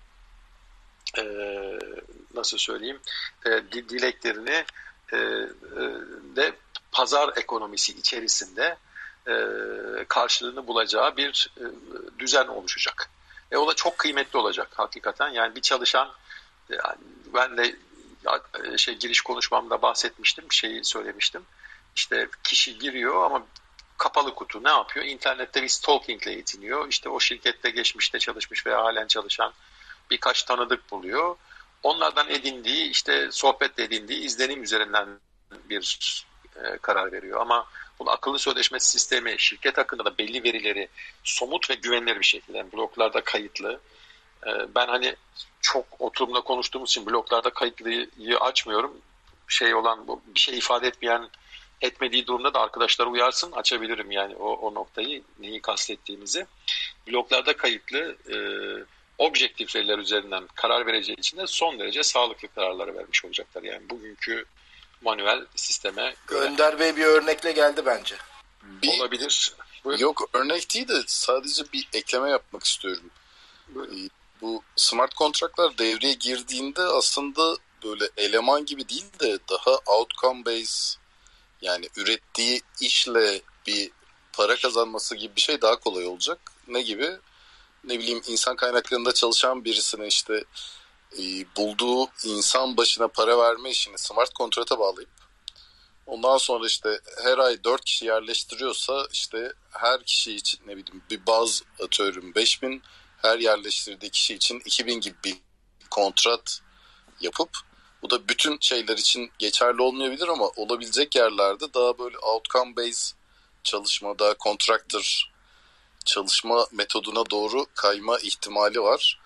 Speaker 1: e, nasıl söyleyeyim e, dileklerini e, e, de pazar ekonomisi içerisinde e, karşılığını bulacağı bir e, düzen oluşacak. E o da çok kıymetli olacak hakikaten. Yani bir çalışan yani ben de e, şey giriş konuşmamda bahsetmiştim, şeyi söylemiştim. İşte kişi giriyor ama kapalı kutu ne yapıyor? İnternette bir stalkingle yetiniyor. İşte o şirkette geçmişte çalışmış veya halen çalışan birkaç tanıdık buluyor. Onlardan edindiği işte sohbet edindiği izlenim üzerinden bir e, karar veriyor. Ama bunu akıllı sözleşme sistemi şirket hakkında da belli verileri somut ve güvenilir bir şekilde yani bloklarda kayıtlı. E, ben hani çok oturumda konuştuğumuz için bloklarda kayıtlıyı açmıyorum. Şey olan bu bir şey ifade etmeyen etmediği durumda da arkadaşlar uyarsın açabilirim yani o, o noktayı neyi kastettiğimizi. Bloklarda kayıtlı e, objektif veriler üzerinden karar vereceği için de son derece sağlıklı kararları vermiş olacaklar. Yani bugünkü manuel sisteme
Speaker 4: göre. Önder Bey bir örnekle geldi bence.
Speaker 1: Bir, Olabilir.
Speaker 5: Buyurun. Yok örnek değil de sadece bir ekleme yapmak istiyorum. Buyurun. Ee, bu smart kontratlar devreye girdiğinde aslında böyle eleman gibi değil de daha outcome based yani ürettiği işle bir para kazanması gibi bir şey daha kolay olacak. Ne gibi? Ne bileyim insan kaynaklarında çalışan birisine işte bulduğu insan başına para verme işini smart kontrata bağlayıp ondan sonra işte her ay 4 kişi yerleştiriyorsa işte her kişi için ne bileyim bir baz atıyorum 5000 her yerleştirdiği kişi için 2000 gibi bir kontrat yapıp Bu da bütün şeyler için geçerli olmayabilir ama olabilecek yerlerde daha böyle outcome based çalışma, daha contractor çalışma metoduna doğru kayma ihtimali var.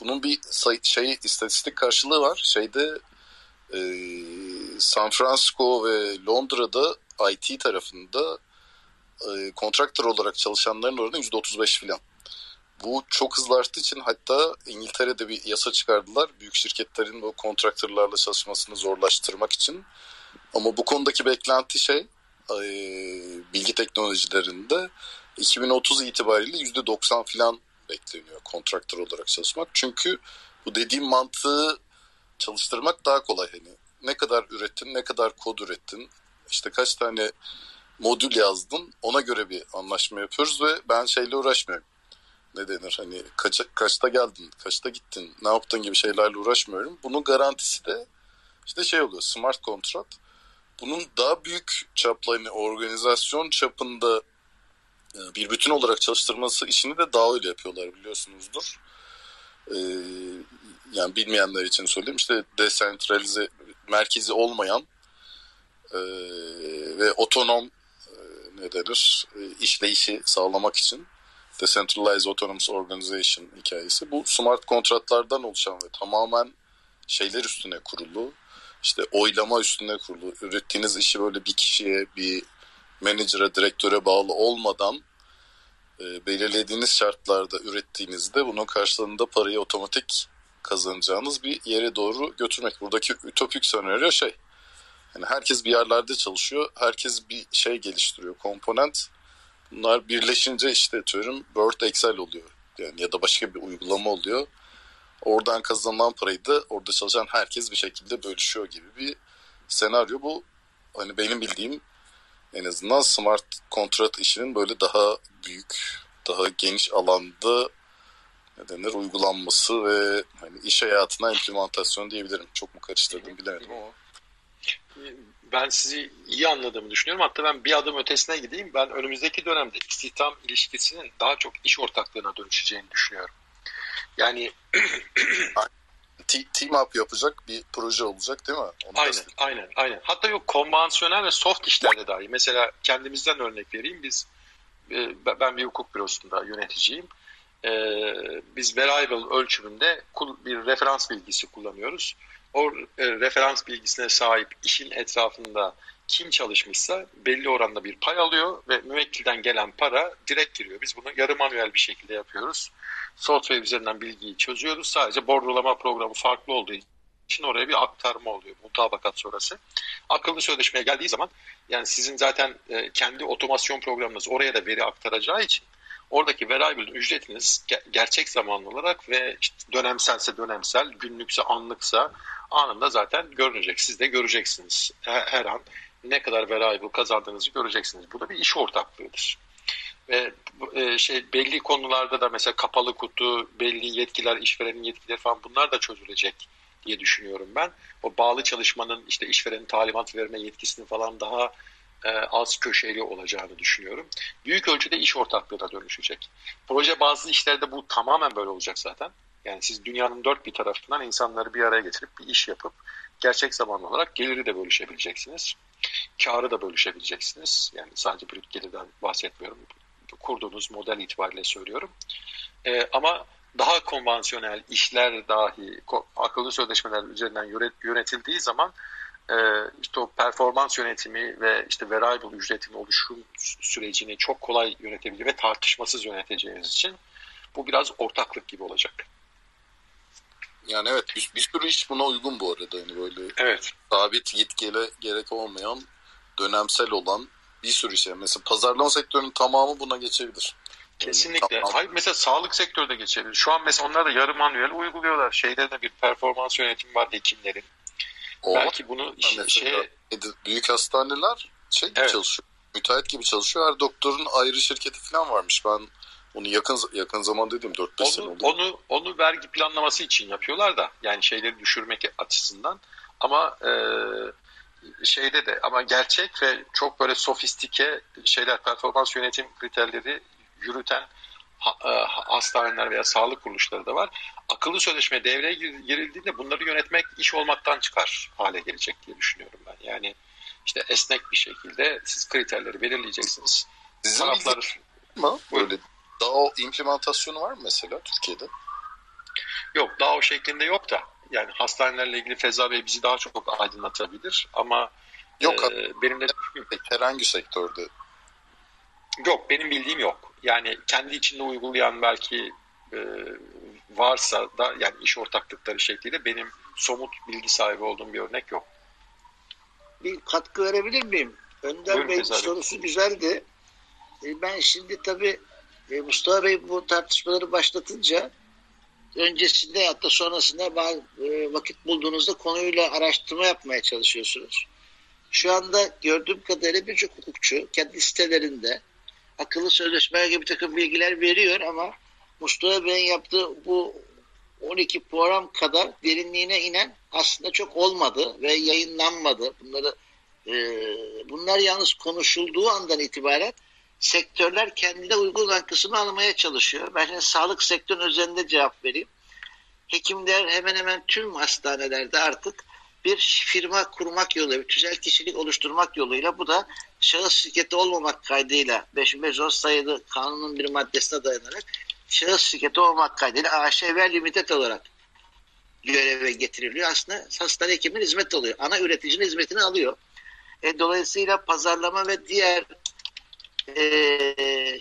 Speaker 5: Bunun bir say- şey istatistik karşılığı var. Şeyde e, San Francisco ve Londra'da IT tarafında e, kontraktör olarak çalışanların oranı %35 filan. Bu çok hızlı arttığı için hatta İngiltere'de bir yasa çıkardılar. Büyük şirketlerin bu kontraktörlerle çalışmasını zorlaştırmak için. Ama bu konudaki beklenti şey e, bilgi teknolojilerinde 2030 itibariyle %90 filan bekleniyor kontraktör olarak çalışmak. Çünkü bu dediğim mantığı çalıştırmak daha kolay. Hani ne kadar ürettin, ne kadar kod ürettin, işte kaç tane modül yazdın ona göre bir anlaşma yapıyoruz ve ben şeyle uğraşmıyorum. Ne denir hani kaç, kaçta geldin, kaçta gittin, ne yaptın gibi şeylerle uğraşmıyorum. Bunun garantisi de işte şey oluyor smart kontrat. Bunun daha büyük çaplı hani organizasyon çapında bir bütün olarak çalıştırması işini de daha öyle yapıyorlar biliyorsunuzdur. Ee, yani bilmeyenler için söyleyeyim işte desentralize merkezi olmayan e, ve otonom e, ne denir e, işleyişi sağlamak için Decentralized Autonomous Organization hikayesi. Bu smart kontratlardan oluşan ve tamamen şeyler üstüne kurulu. işte oylama üstüne kurulu. Ürettiğiniz işi böyle bir kişiye, bir menajere, direktöre bağlı olmadan e, belirlediğiniz şartlarda ürettiğinizde bunun karşılığında parayı otomatik kazanacağınız bir yere doğru götürmek. Buradaki ütopik senaryo şey. Yani herkes bir yerlerde çalışıyor. Herkes bir şey geliştiriyor. Komponent. Bunlar birleşince işte diyorum Word Excel oluyor. Yani ya da başka bir uygulama oluyor. Oradan kazanılan parayı da orada çalışan herkes bir şekilde bölüşüyor gibi bir senaryo. Bu hani benim bildiğim en azından smart kontrat işinin böyle daha büyük, daha geniş alanda ne denir uygulanması ve hani iş hayatına implementasyon diyebilirim. Çok mu karıştırdım bilemedim ama.
Speaker 1: Ben sizi iyi anladığımı düşünüyorum. Hatta ben bir adım ötesine gideyim. Ben önümüzdeki dönemde istihdam ilişkisinin daha çok iş ortaklığına dönüşeceğini düşünüyorum. Yani
Speaker 5: team up yapacak bir proje olacak değil mi?
Speaker 1: Onu aynen, aynen, aynen. Hatta yok konvansiyonel ve soft işlerde dahi. Mesela kendimizden örnek vereyim. Biz e, ben bir hukuk bürosunda yöneticiyim. E, biz variable ölçümünde bir referans bilgisi kullanıyoruz. O e, referans bilgisine sahip işin etrafında kim çalışmışsa belli oranda bir pay alıyor ve müvekkilden gelen para direkt giriyor. Biz bunu yarı manuel bir şekilde yapıyoruz. Software üzerinden bilgiyi çözüyoruz. Sadece bordrolama programı farklı olduğu için oraya bir aktarma oluyor mutabakat sonrası. Akıllı sözleşmeye geldiği zaman yani sizin zaten e, kendi otomasyon programınız oraya da veri aktaracağı için oradaki variable ücretiniz gerçek zamanlı olarak ve işte dönemselse dönemsel, günlükse anlıksa anında zaten görünecek. Siz de göreceksiniz her, her an ne kadar variable kazandığınızı göreceksiniz. Bu da bir iş ortaklığıdır. Ve e, şey belli konularda da mesela kapalı kutu, belli yetkiler, işverenin yetkileri falan bunlar da çözülecek diye düşünüyorum ben. O bağlı çalışmanın işte işverenin talimat verme yetkisini falan daha e, az köşeli olacağını düşünüyorum. Büyük ölçüde iş ortaklığına dönüşecek. Proje bazı işlerde bu tamamen böyle olacak zaten. Yani siz dünyanın dört bir tarafından insanları bir araya getirip bir iş yapıp gerçek zamanlı olarak geliri de bölüşebileceksiniz. Karı da bölüşebileceksiniz. Yani sadece brüt gelirden bahsetmiyorum. Kurduğunuz model itibariyle söylüyorum. Ee, ama daha konvansiyonel işler dahi akıllı sözleşmeler üzerinden yönetildiği zaman e, işte o performans yönetimi ve işte variable ücretin oluşum sürecini çok kolay yönetebilir ve tartışmasız yöneteceğiniz için bu biraz ortaklık gibi olacak.
Speaker 5: Yani evet bir, bir sürü iş buna uygun bu arada. Yani böyle
Speaker 1: evet.
Speaker 5: sabit yetkili gerek olmayan dönemsel olan bir sürü şey. Mesela pazarlama sektörünün tamamı buna geçebilir.
Speaker 1: Kesinlikle. Tamam. Hayır mesela sağlık sektörde geçebilir. Şu an mesela onlar da yarı manuel uyguluyorlar. Şeyde de bir performans yönetimi var hekimlerin. O, Belki bunu işte şey
Speaker 5: büyük hastaneler şey gibi evet. çalışıyor. Müteahhit gibi çalışıyor. Her doktorun ayrı şirketi falan varmış. Ben onu yakın yakın zaman dedim 4-5 sene oldu.
Speaker 1: Onu, onu vergi planlaması için yapıyorlar da yani şeyleri düşürmek açısından ama e, şeyde de ama gerçek ve çok böyle sofistike şeyler performans yönetim kriterleri yürüten e, hastaneler veya sağlık kuruluşları da var. akıllı sözleşme devreye girildiğinde bunları yönetmek iş olmaktan çıkar hale gelecek diye düşünüyorum ben. Yani işte esnek bir şekilde siz kriterleri belirleyeceksiniz.
Speaker 5: Sizin Taraflar... böyle DAO implementasyonu var mı mesela Türkiye'de?
Speaker 1: Yok DAO şeklinde yok da yani hastanelerle ilgili Feza Bey bizi daha çok aydınlatabilir ama
Speaker 5: yok e, benim de herhangi sektörde
Speaker 1: yok benim bildiğim yok. Yani kendi içinde uygulayan belki e, varsa da yani iş ortaklıkları şekliyle benim somut bilgi sahibi olduğum bir örnek yok.
Speaker 3: Bir katkı verebilir miyim? Önder Bey sorusu güzeldi. E, ben şimdi tabii e, Mustafa Bey bu tartışmaları başlatınca öncesinde hatta sonrasında bazı, e, vakit bulduğunuzda konuyla araştırma yapmaya çalışıyorsunuz. Şu anda gördüğüm kadarıyla birçok hukukçu kendi sitelerinde akıllı sözleşmeler gibi bir takım bilgiler veriyor ama Mustafa Bey'in yaptığı bu 12 program kadar derinliğine inen aslında çok olmadı ve yayınlanmadı. Bunları e, bunlar yalnız konuşulduğu andan itibaren sektörler kendine uygun olan kısmını almaya çalışıyor. Ben şimdi sağlık sektörünün üzerinde cevap vereyim. Hekimler hemen hemen tüm hastanelerde artık bir firma kurmak yoluyla, bir tüzel kişilik oluşturmak yoluyla bu da şahıs şirketi olmamak kaydıyla 5510 sayılı kanunun bir maddesine dayanarak şahıs şirketi olmak kaydıyla AŞ ve limited olarak göreve getiriliyor. Aslında hastane hekimin hizmet oluyor. Ana üreticinin hizmetini alıyor. E, dolayısıyla pazarlama ve diğer e,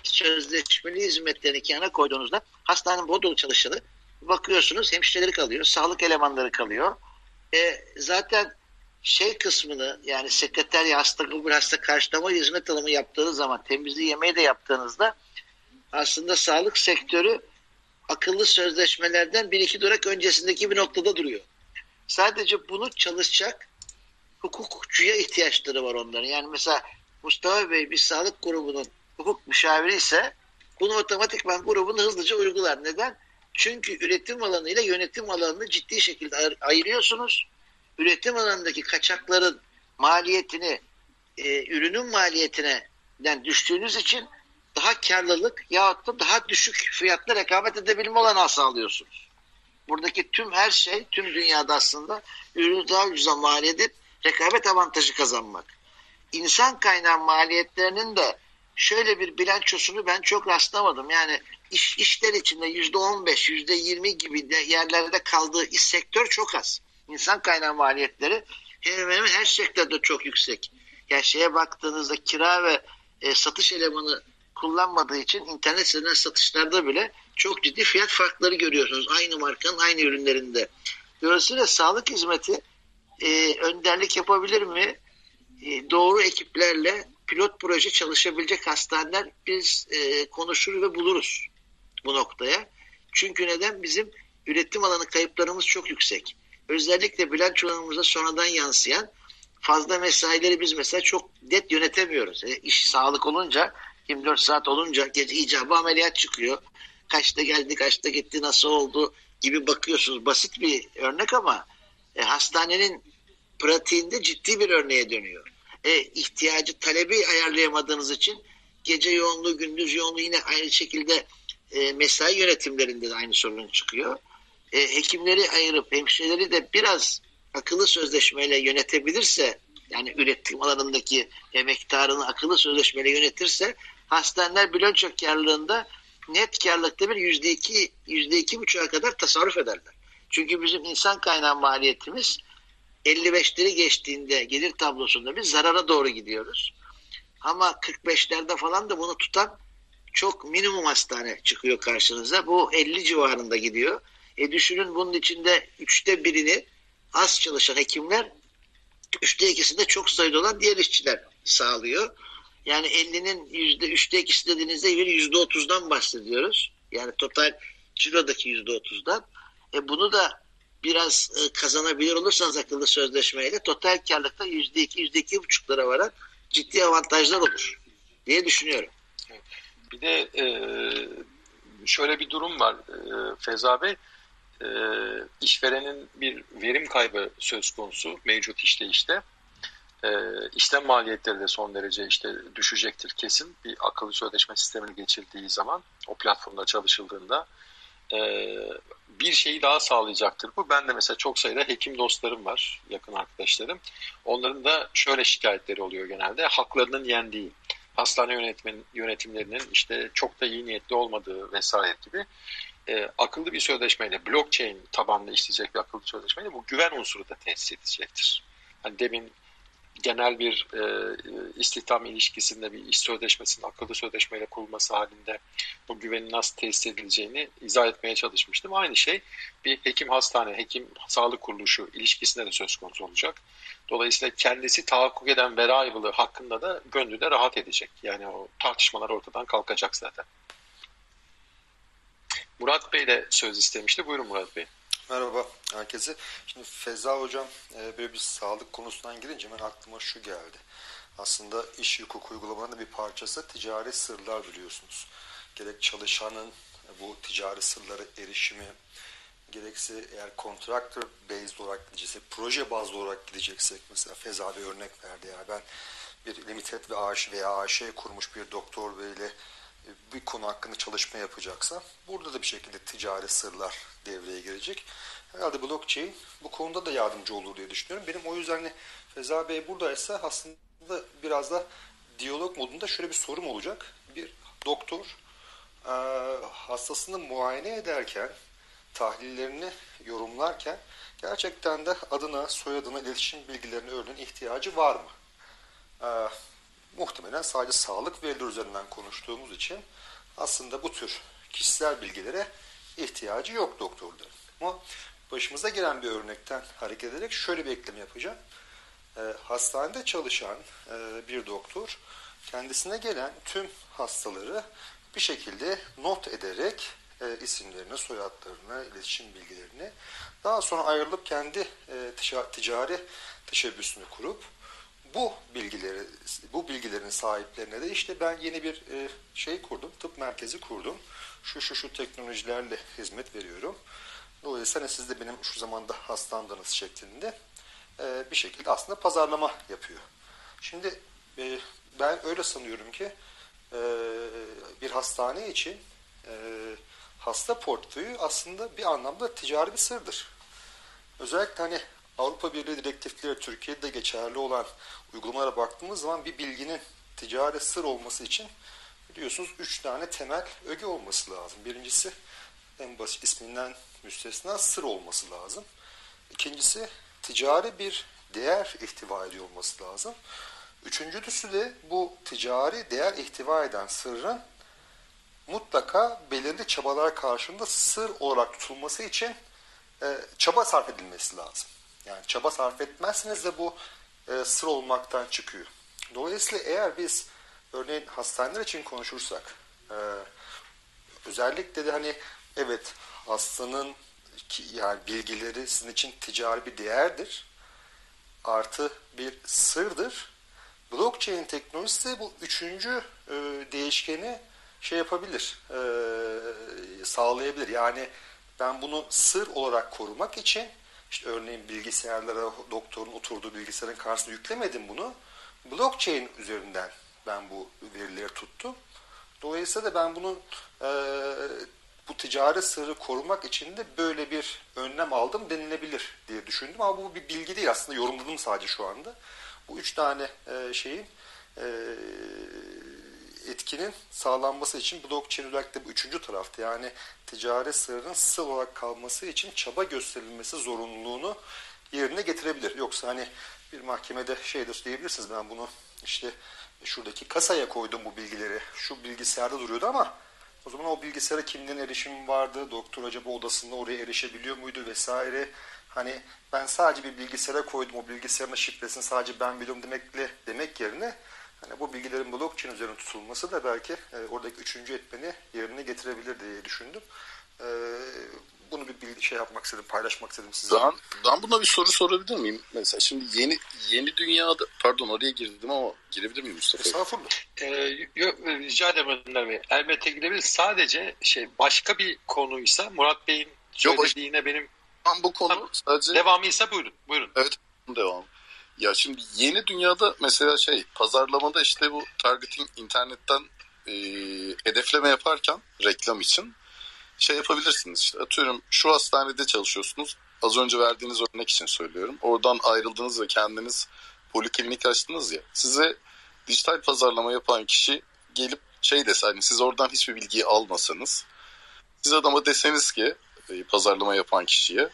Speaker 3: sözleşmeli hizmetlerini kenara koyduğunuzda hastanenin bodolu çalışanı bakıyorsunuz hemşireleri kalıyor, sağlık elemanları kalıyor. E, zaten şey kısmını yani sekreter hasta kabul hasta karşılama hizmet alımı yaptığınız zaman temizliği yemeği de yaptığınızda aslında sağlık sektörü akıllı sözleşmelerden bir iki durak öncesindeki bir noktada duruyor. Sadece bunu çalışacak hukukçuya ihtiyaçları var onların. Yani mesela Mustafa Bey bir sağlık grubunun hukuk müşaviri ise bunu otomatikman grubunu hızlıca uygular. Neden? Çünkü üretim alanı ile yönetim alanını ciddi şekilde ayırıyorsunuz. Üretim alanındaki kaçakların maliyetini e, ürünün maliyetine düştüğünüz için daha karlılık yahut da daha düşük fiyatla rekabet edebilme olanağı sağlıyorsunuz. Buradaki tüm her şey tüm dünyada aslında ürünü daha ucuza mal edip rekabet avantajı kazanmak. İnsan kaynağı maliyetlerinin de şöyle bir bilançosunu ben çok rastlamadım. Yani iş, işler içinde yüzde on beş, yüzde yirmi gibi de yerlerde kaldığı iş sektör çok az. İnsan kaynağı maliyetleri hemen hemen her sektörde çok yüksek. Yani şeye baktığınızda kira ve e, satış elemanı kullanmadığı için internet sitesinden satışlarda bile çok ciddi fiyat farkları görüyorsunuz. Aynı markanın aynı ürünlerinde. Dolayısıyla sağlık hizmeti e, önderlik yapabilir mi? E, doğru ekiplerle pilot proje çalışabilecek hastaneler biz e, konuşur ve buluruz bu noktaya. Çünkü neden? Bizim üretim alanı kayıplarımız çok yüksek. Özellikle bilançolarımıza sonradan yansıyan fazla mesaileri biz mesela çok net yönetemiyoruz. E, iş sağlık olunca 24 saat olunca gece icabı ameliyat çıkıyor. Kaçta geldi, kaçta gitti, nasıl oldu gibi bakıyorsunuz. Basit bir örnek ama e, hastanenin pratiğinde ciddi bir örneğe dönüyor. E, ihtiyacı, talebi ayarlayamadığınız için gece yoğunluğu, gündüz yoğunluğu yine aynı şekilde e, mesai yönetimlerinde de aynı sorun çıkıyor. E, hekimleri ayırıp hemşireleri de biraz akıllı sözleşmeyle yönetebilirse yani üretim alanındaki emektarını akıllı sözleşmeyle yönetirse hastaneler bilanço karlılığında net karlılıkta bir yüzde iki, yüzde iki buçuğa kadar tasarruf ederler. Çünkü bizim insan kaynağı maliyetimiz 55'leri geçtiğinde gelir tablosunda biz zarara doğru gidiyoruz. Ama 45'lerde falan da bunu tutan çok minimum hastane çıkıyor karşınıza. Bu 50 civarında gidiyor. E düşünün bunun içinde üçte birini az çalışan hekimler, üçte ikisinde çok sayıda olan diğer işçiler sağlıyor. Yani 50'nin yüzde üçte ikisi dediğinizde yüzde otuzdan bahsediyoruz. Yani total cilodaki yüzde otuzdan. E bunu da biraz e, kazanabilir olursanız akıllı sözleşmeyle total karlılıkta yüzde iki, yüzde iki buçuklara varan ciddi avantajlar olur diye düşünüyorum.
Speaker 1: Bir de e, şöyle bir durum var e, Feza Bey. E, işverenin bir verim kaybı söz konusu mevcut işte işte. E, işlem maliyetleri de son derece işte düşecektir kesin bir akıllı sözleşme sistemini geçildiği zaman o platformda çalışıldığında e, bir şeyi daha sağlayacaktır bu. Ben de mesela çok sayıda hekim dostlarım var, yakın arkadaşlarım. Onların da şöyle şikayetleri oluyor genelde. Haklarının yendiği, hastane yönetmen, yönetimlerinin işte çok da iyi niyetli olmadığı vesaire gibi e, akıllı bir sözleşmeyle, blockchain tabanlı işleyecek bir akıllı sözleşmeyle bu güven unsuru da tesis edecektir. Hani demin genel bir e, istihdam ilişkisinde bir iş sözleşmesinin akıllı sözleşmeyle kurulması halinde bu güvenin nasıl tesis edileceğini izah etmeye çalışmıştım. Aynı şey bir hekim hastane, hekim sağlık kuruluşu ilişkisinde de söz konusu olacak. Dolayısıyla kendisi tahakkuk eden variable'ı hakkında da gönlü rahat edecek. Yani o tartışmalar ortadan kalkacak zaten. Murat Bey de söz istemişti. Buyurun Murat Bey.
Speaker 6: Merhaba herkese. Şimdi Feza Hocam e, böyle bir sağlık konusundan girince hemen aklıma şu geldi. Aslında iş hukuk uygulamalarının bir parçası ticari sırlar biliyorsunuz. Gerek çalışanın bu ticari sırlara erişimi, gerekse eğer contractor based olarak gidecekse, proje bazlı olarak gideceksek mesela Feza bir örnek verdi ya ben bir limited ve AŞ veya AŞ kurmuş bir doktor beyle bir konu hakkında çalışma yapacaksa burada da bir şekilde ticari sırlar devreye girecek. Herhalde blockchain bu konuda da yardımcı olur diye düşünüyorum. Benim o yüzden Feza Bey buradaysa aslında biraz da diyalog modunda şöyle bir sorum olacak. Bir doktor e, hastasını muayene ederken tahlillerini yorumlarken gerçekten de adına, soyadına, iletişim bilgilerine örneğin ihtiyacı var mı? E, muhtemelen sadece sağlık verileri üzerinden konuştuğumuz için aslında bu tür kişisel bilgilere ihtiyacı yok doktorların. Ama başımıza gelen bir örnekten hareket ederek şöyle bir ekleme yapacağım. E, hastanede çalışan e, bir doktor kendisine gelen tüm hastaları bir şekilde not ederek e, isimlerini, soyadlarını, iletişim bilgilerini daha sonra ayrılıp kendi e, ticari teşebbüsünü kurup bu bilgileri bu bilgilerin sahiplerine de işte ben yeni bir e, şey kurdum, tıp merkezi kurdum. Şu şu şu teknolojilerle hizmet veriyorum. Dolayısıyla siz de benim şu zamanda hastamdınız şeklinde e, bir şekilde aslında pazarlama yapıyor. Şimdi e, ben öyle sanıyorum ki e, bir hastane için e, hasta portföyü aslında bir anlamda ticari bir sırdır. Özellikle hani Avrupa Birliği direktifleri Türkiye'de geçerli olan uygulamalara baktığımız zaman bir bilginin ticari sır olması için biliyorsunuz üç tane temel öge olması lazım. Birincisi en basit isminden müstesna sır olması lazım. İkincisi ticari bir değer ihtiva ediyor olması lazım. Üçüncüsü de bu ticari değer ihtiva eden sırrın mutlaka belirli çabalar karşılığında sır olarak tutulması için e, çaba sarf edilmesi lazım. Yani çaba sarf etmezseniz de bu e, sır olmaktan çıkıyor. Dolayısıyla eğer biz örneğin hastaneler için konuşursak e, özellikle de hani evet hastanın yani bilgileri sizin için ticari bir değerdir. Artı bir sırdır. Blockchain teknolojisi bu üçüncü e, değişkeni şey yapabilir, e, sağlayabilir. Yani ben bunu sır olarak korumak için işte örneğin bilgisayarlara doktorun oturduğu bilgisayarın karşısına yüklemedim bunu. Blockchain üzerinden ben bu verileri tuttum. Dolayısıyla da ben bunun e, bu ticari sırrı korumak için de böyle bir önlem aldım denilebilir diye düşündüm. Ama bu bir bilgi değil aslında yorumladım sadece şu anda. Bu üç tane e, şeyin e, etkinin sağlanması için blockchain özellikle bu üçüncü tarafta yani ticari sırrın sır olarak kalması için çaba gösterilmesi zorunluluğunu yerine getirebilir. Yoksa hani bir mahkemede şey de diyebilirsiniz ben bunu işte şuradaki kasaya koydum bu bilgileri. Şu bilgisayarda duruyordu ama o zaman o bilgisayara kimden erişim vardı? Doktor acaba odasında oraya erişebiliyor muydu vesaire. Hani ben sadece bir bilgisayara koydum o bilgisayarın şifresini sadece ben biliyorum demekle demek yerine hani bu bilgilerin blockchain üzerine tutulması da belki e, oradaki üçüncü etmeni yerine getirebilir diye düşündüm. E, bunu bir bilgi şey yapmak istedim, paylaşmak istedim size.
Speaker 5: Ben, ben buna bir soru sorabilir miyim? Mesela şimdi yeni yeni dünyada, pardon oraya girdim ama girebilir miyim Mustafa?
Speaker 6: Estağfurullah.
Speaker 1: Ee, yok, rica ederim Önder Bey. Elbette girebilir. Sadece şey başka bir konuysa Murat Bey'in söylediğine benim
Speaker 5: ben bu konu tamam. sadece...
Speaker 1: Devamıysa buyurun. buyurun.
Speaker 5: Evet. Şimdi yeni dünyada mesela şey pazarlamada işte bu targeting internetten e, hedefleme yaparken reklam için şey yapabilirsiniz. İşte atıyorum şu hastanede çalışıyorsunuz. Az önce verdiğiniz örnek için söylüyorum. Oradan ayrıldınız ve kendiniz poliklinik açtınız ya. Size dijital pazarlama yapan kişi gelip şey dese hani siz oradan hiçbir bilgiyi almasanız siz adama deseniz ki e, pazarlama yapan kişiye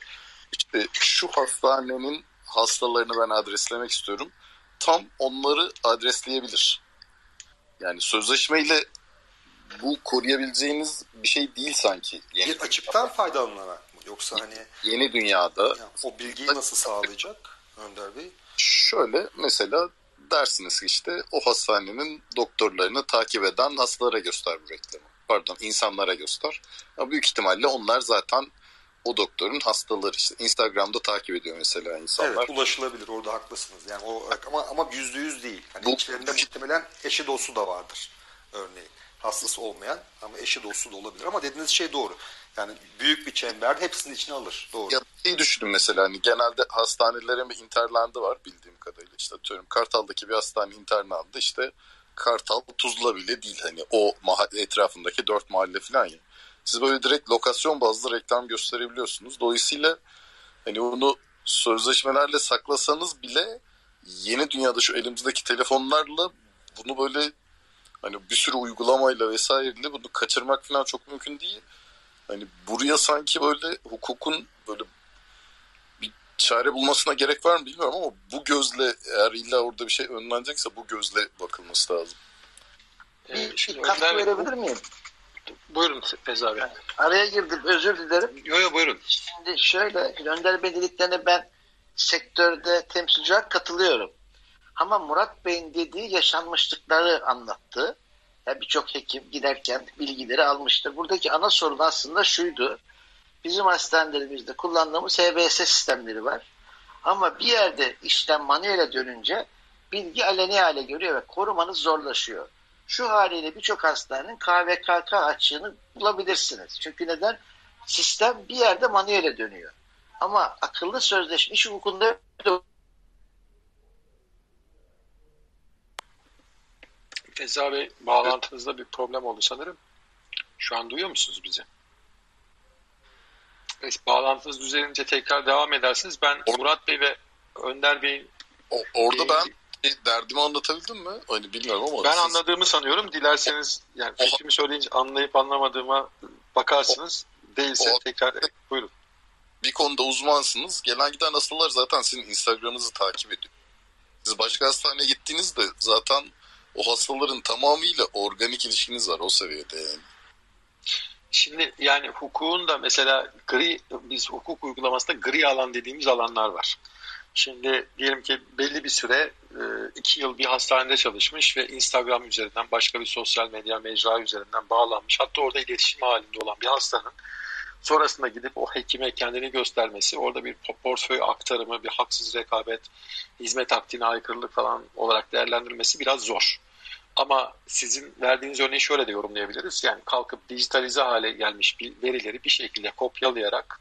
Speaker 5: işte şu hastanenin hastalarını ben adreslemek istiyorum. Tam onları adresleyebilir. Yani sözleşmeyle bu koruyabileceğiniz bir şey değil sanki.
Speaker 6: Yeni bir açıktan faydalanarak mı? Yoksa hani
Speaker 5: yeni dünyada
Speaker 6: yani o bilgiyi nasıl sağlayacak Önder Bey?
Speaker 5: Şöyle mesela dersiniz ki işte o hastanenin doktorlarını takip eden hastalara göster bu reklamı. Pardon insanlara göster. Ama büyük ihtimalle onlar zaten o doktorun hastaları işte Instagram'da takip ediyor mesela insanlar.
Speaker 6: Evet ulaşılabilir orada haklısınız. Yani o ama ama yüzde yüz değil. Hani bu, içlerinde muhtemelen eşi dostu da vardır örneğin. Hastası olmayan ama eşi dostu da olabilir. Ama dediğiniz şey doğru. Yani büyük bir çember hepsini içine alır. Doğru.
Speaker 5: Ya şey düşünün mesela hani genelde hastanelerin bir interlandı var bildiğim kadarıyla. İşte atıyorum Kartal'daki bir hastane interlandı işte Kartal Tuzla bile değil. Hani o mahalle etrafındaki dört mahalle falan ya. Siz böyle direkt lokasyon bazlı reklam gösterebiliyorsunuz. Dolayısıyla hani onu sözleşmelerle saklasanız bile yeni dünyada şu elimizdeki telefonlarla bunu böyle hani bir sürü uygulamayla vesaireyle bunu kaçırmak falan çok mümkün değil. Hani buraya sanki böyle hukukun böyle bir çare bulmasına gerek var mı bilmiyorum ama bu gözle eğer illa orada bir şey önlenecekse bu gözle bakılması lazım.
Speaker 3: Ee, bir katkı verebilir miyim?
Speaker 1: Buyurun Feza abi.
Speaker 3: Araya girdim özür dilerim.
Speaker 1: Yo yo buyurun.
Speaker 3: Şimdi şöyle Önder Bey dediklerine ben sektörde temsilci olarak katılıyorum. Ama Murat Bey'in dediği yaşanmışlıkları anlattı. Yani Birçok hekim giderken bilgileri almıştır. Buradaki ana sorun aslında şuydu. Bizim hastanelerimizde kullandığımız HBS sistemleri var. Ama bir yerde işlem manuele dönünce bilgi aleni hale görüyor ve korumanız zorlaşıyor. Şu haliyle birçok hastanenin KVKK açığını bulabilirsiniz. Çünkü neden? Sistem bir yerde manuele dönüyor. Ama akıllı sözleşme iş hukukunda
Speaker 1: Feza Bey bağlantınızda bir problem oldu sanırım. Şu an duyuyor musunuz bizi? Evet, bağlantınız düzelince tekrar devam edersiniz. Ben Or Murat Bey ve Önder Bey'in
Speaker 5: orada ben derdimi anlatabildim mi? Hani bilmiyorum ama.
Speaker 1: Ben siz... anladığımı sanıyorum. Dilerseniz yani fikrimi söyleyince anlayıp anlamadığıma bakarsınız. Değilse o, tekrar buyurun.
Speaker 5: Bir konuda uzmansınız. Gelen giden hastalar zaten sizin Instagram'ınızı takip ediyor. Siz başka hastaneye gittiğinizde zaten o hastaların tamamıyla organik ilişkiniz var o seviyede yani.
Speaker 1: Şimdi yani hukukun da mesela gri, biz hukuk uygulamasında gri alan dediğimiz alanlar var. Şimdi diyelim ki belli bir süre e, iki yıl bir hastanede çalışmış ve Instagram üzerinden başka bir sosyal medya mecra üzerinden bağlanmış. Hatta orada iletişim halinde olan bir hastanın sonrasında gidip o hekime kendini göstermesi, orada bir portföy aktarımı, bir haksız rekabet, hizmet akdine aykırılık falan olarak değerlendirmesi biraz zor. Ama sizin verdiğiniz örneği şöyle de yorumlayabiliriz. Yani kalkıp dijitalize hale gelmiş bir verileri bir şekilde kopyalayarak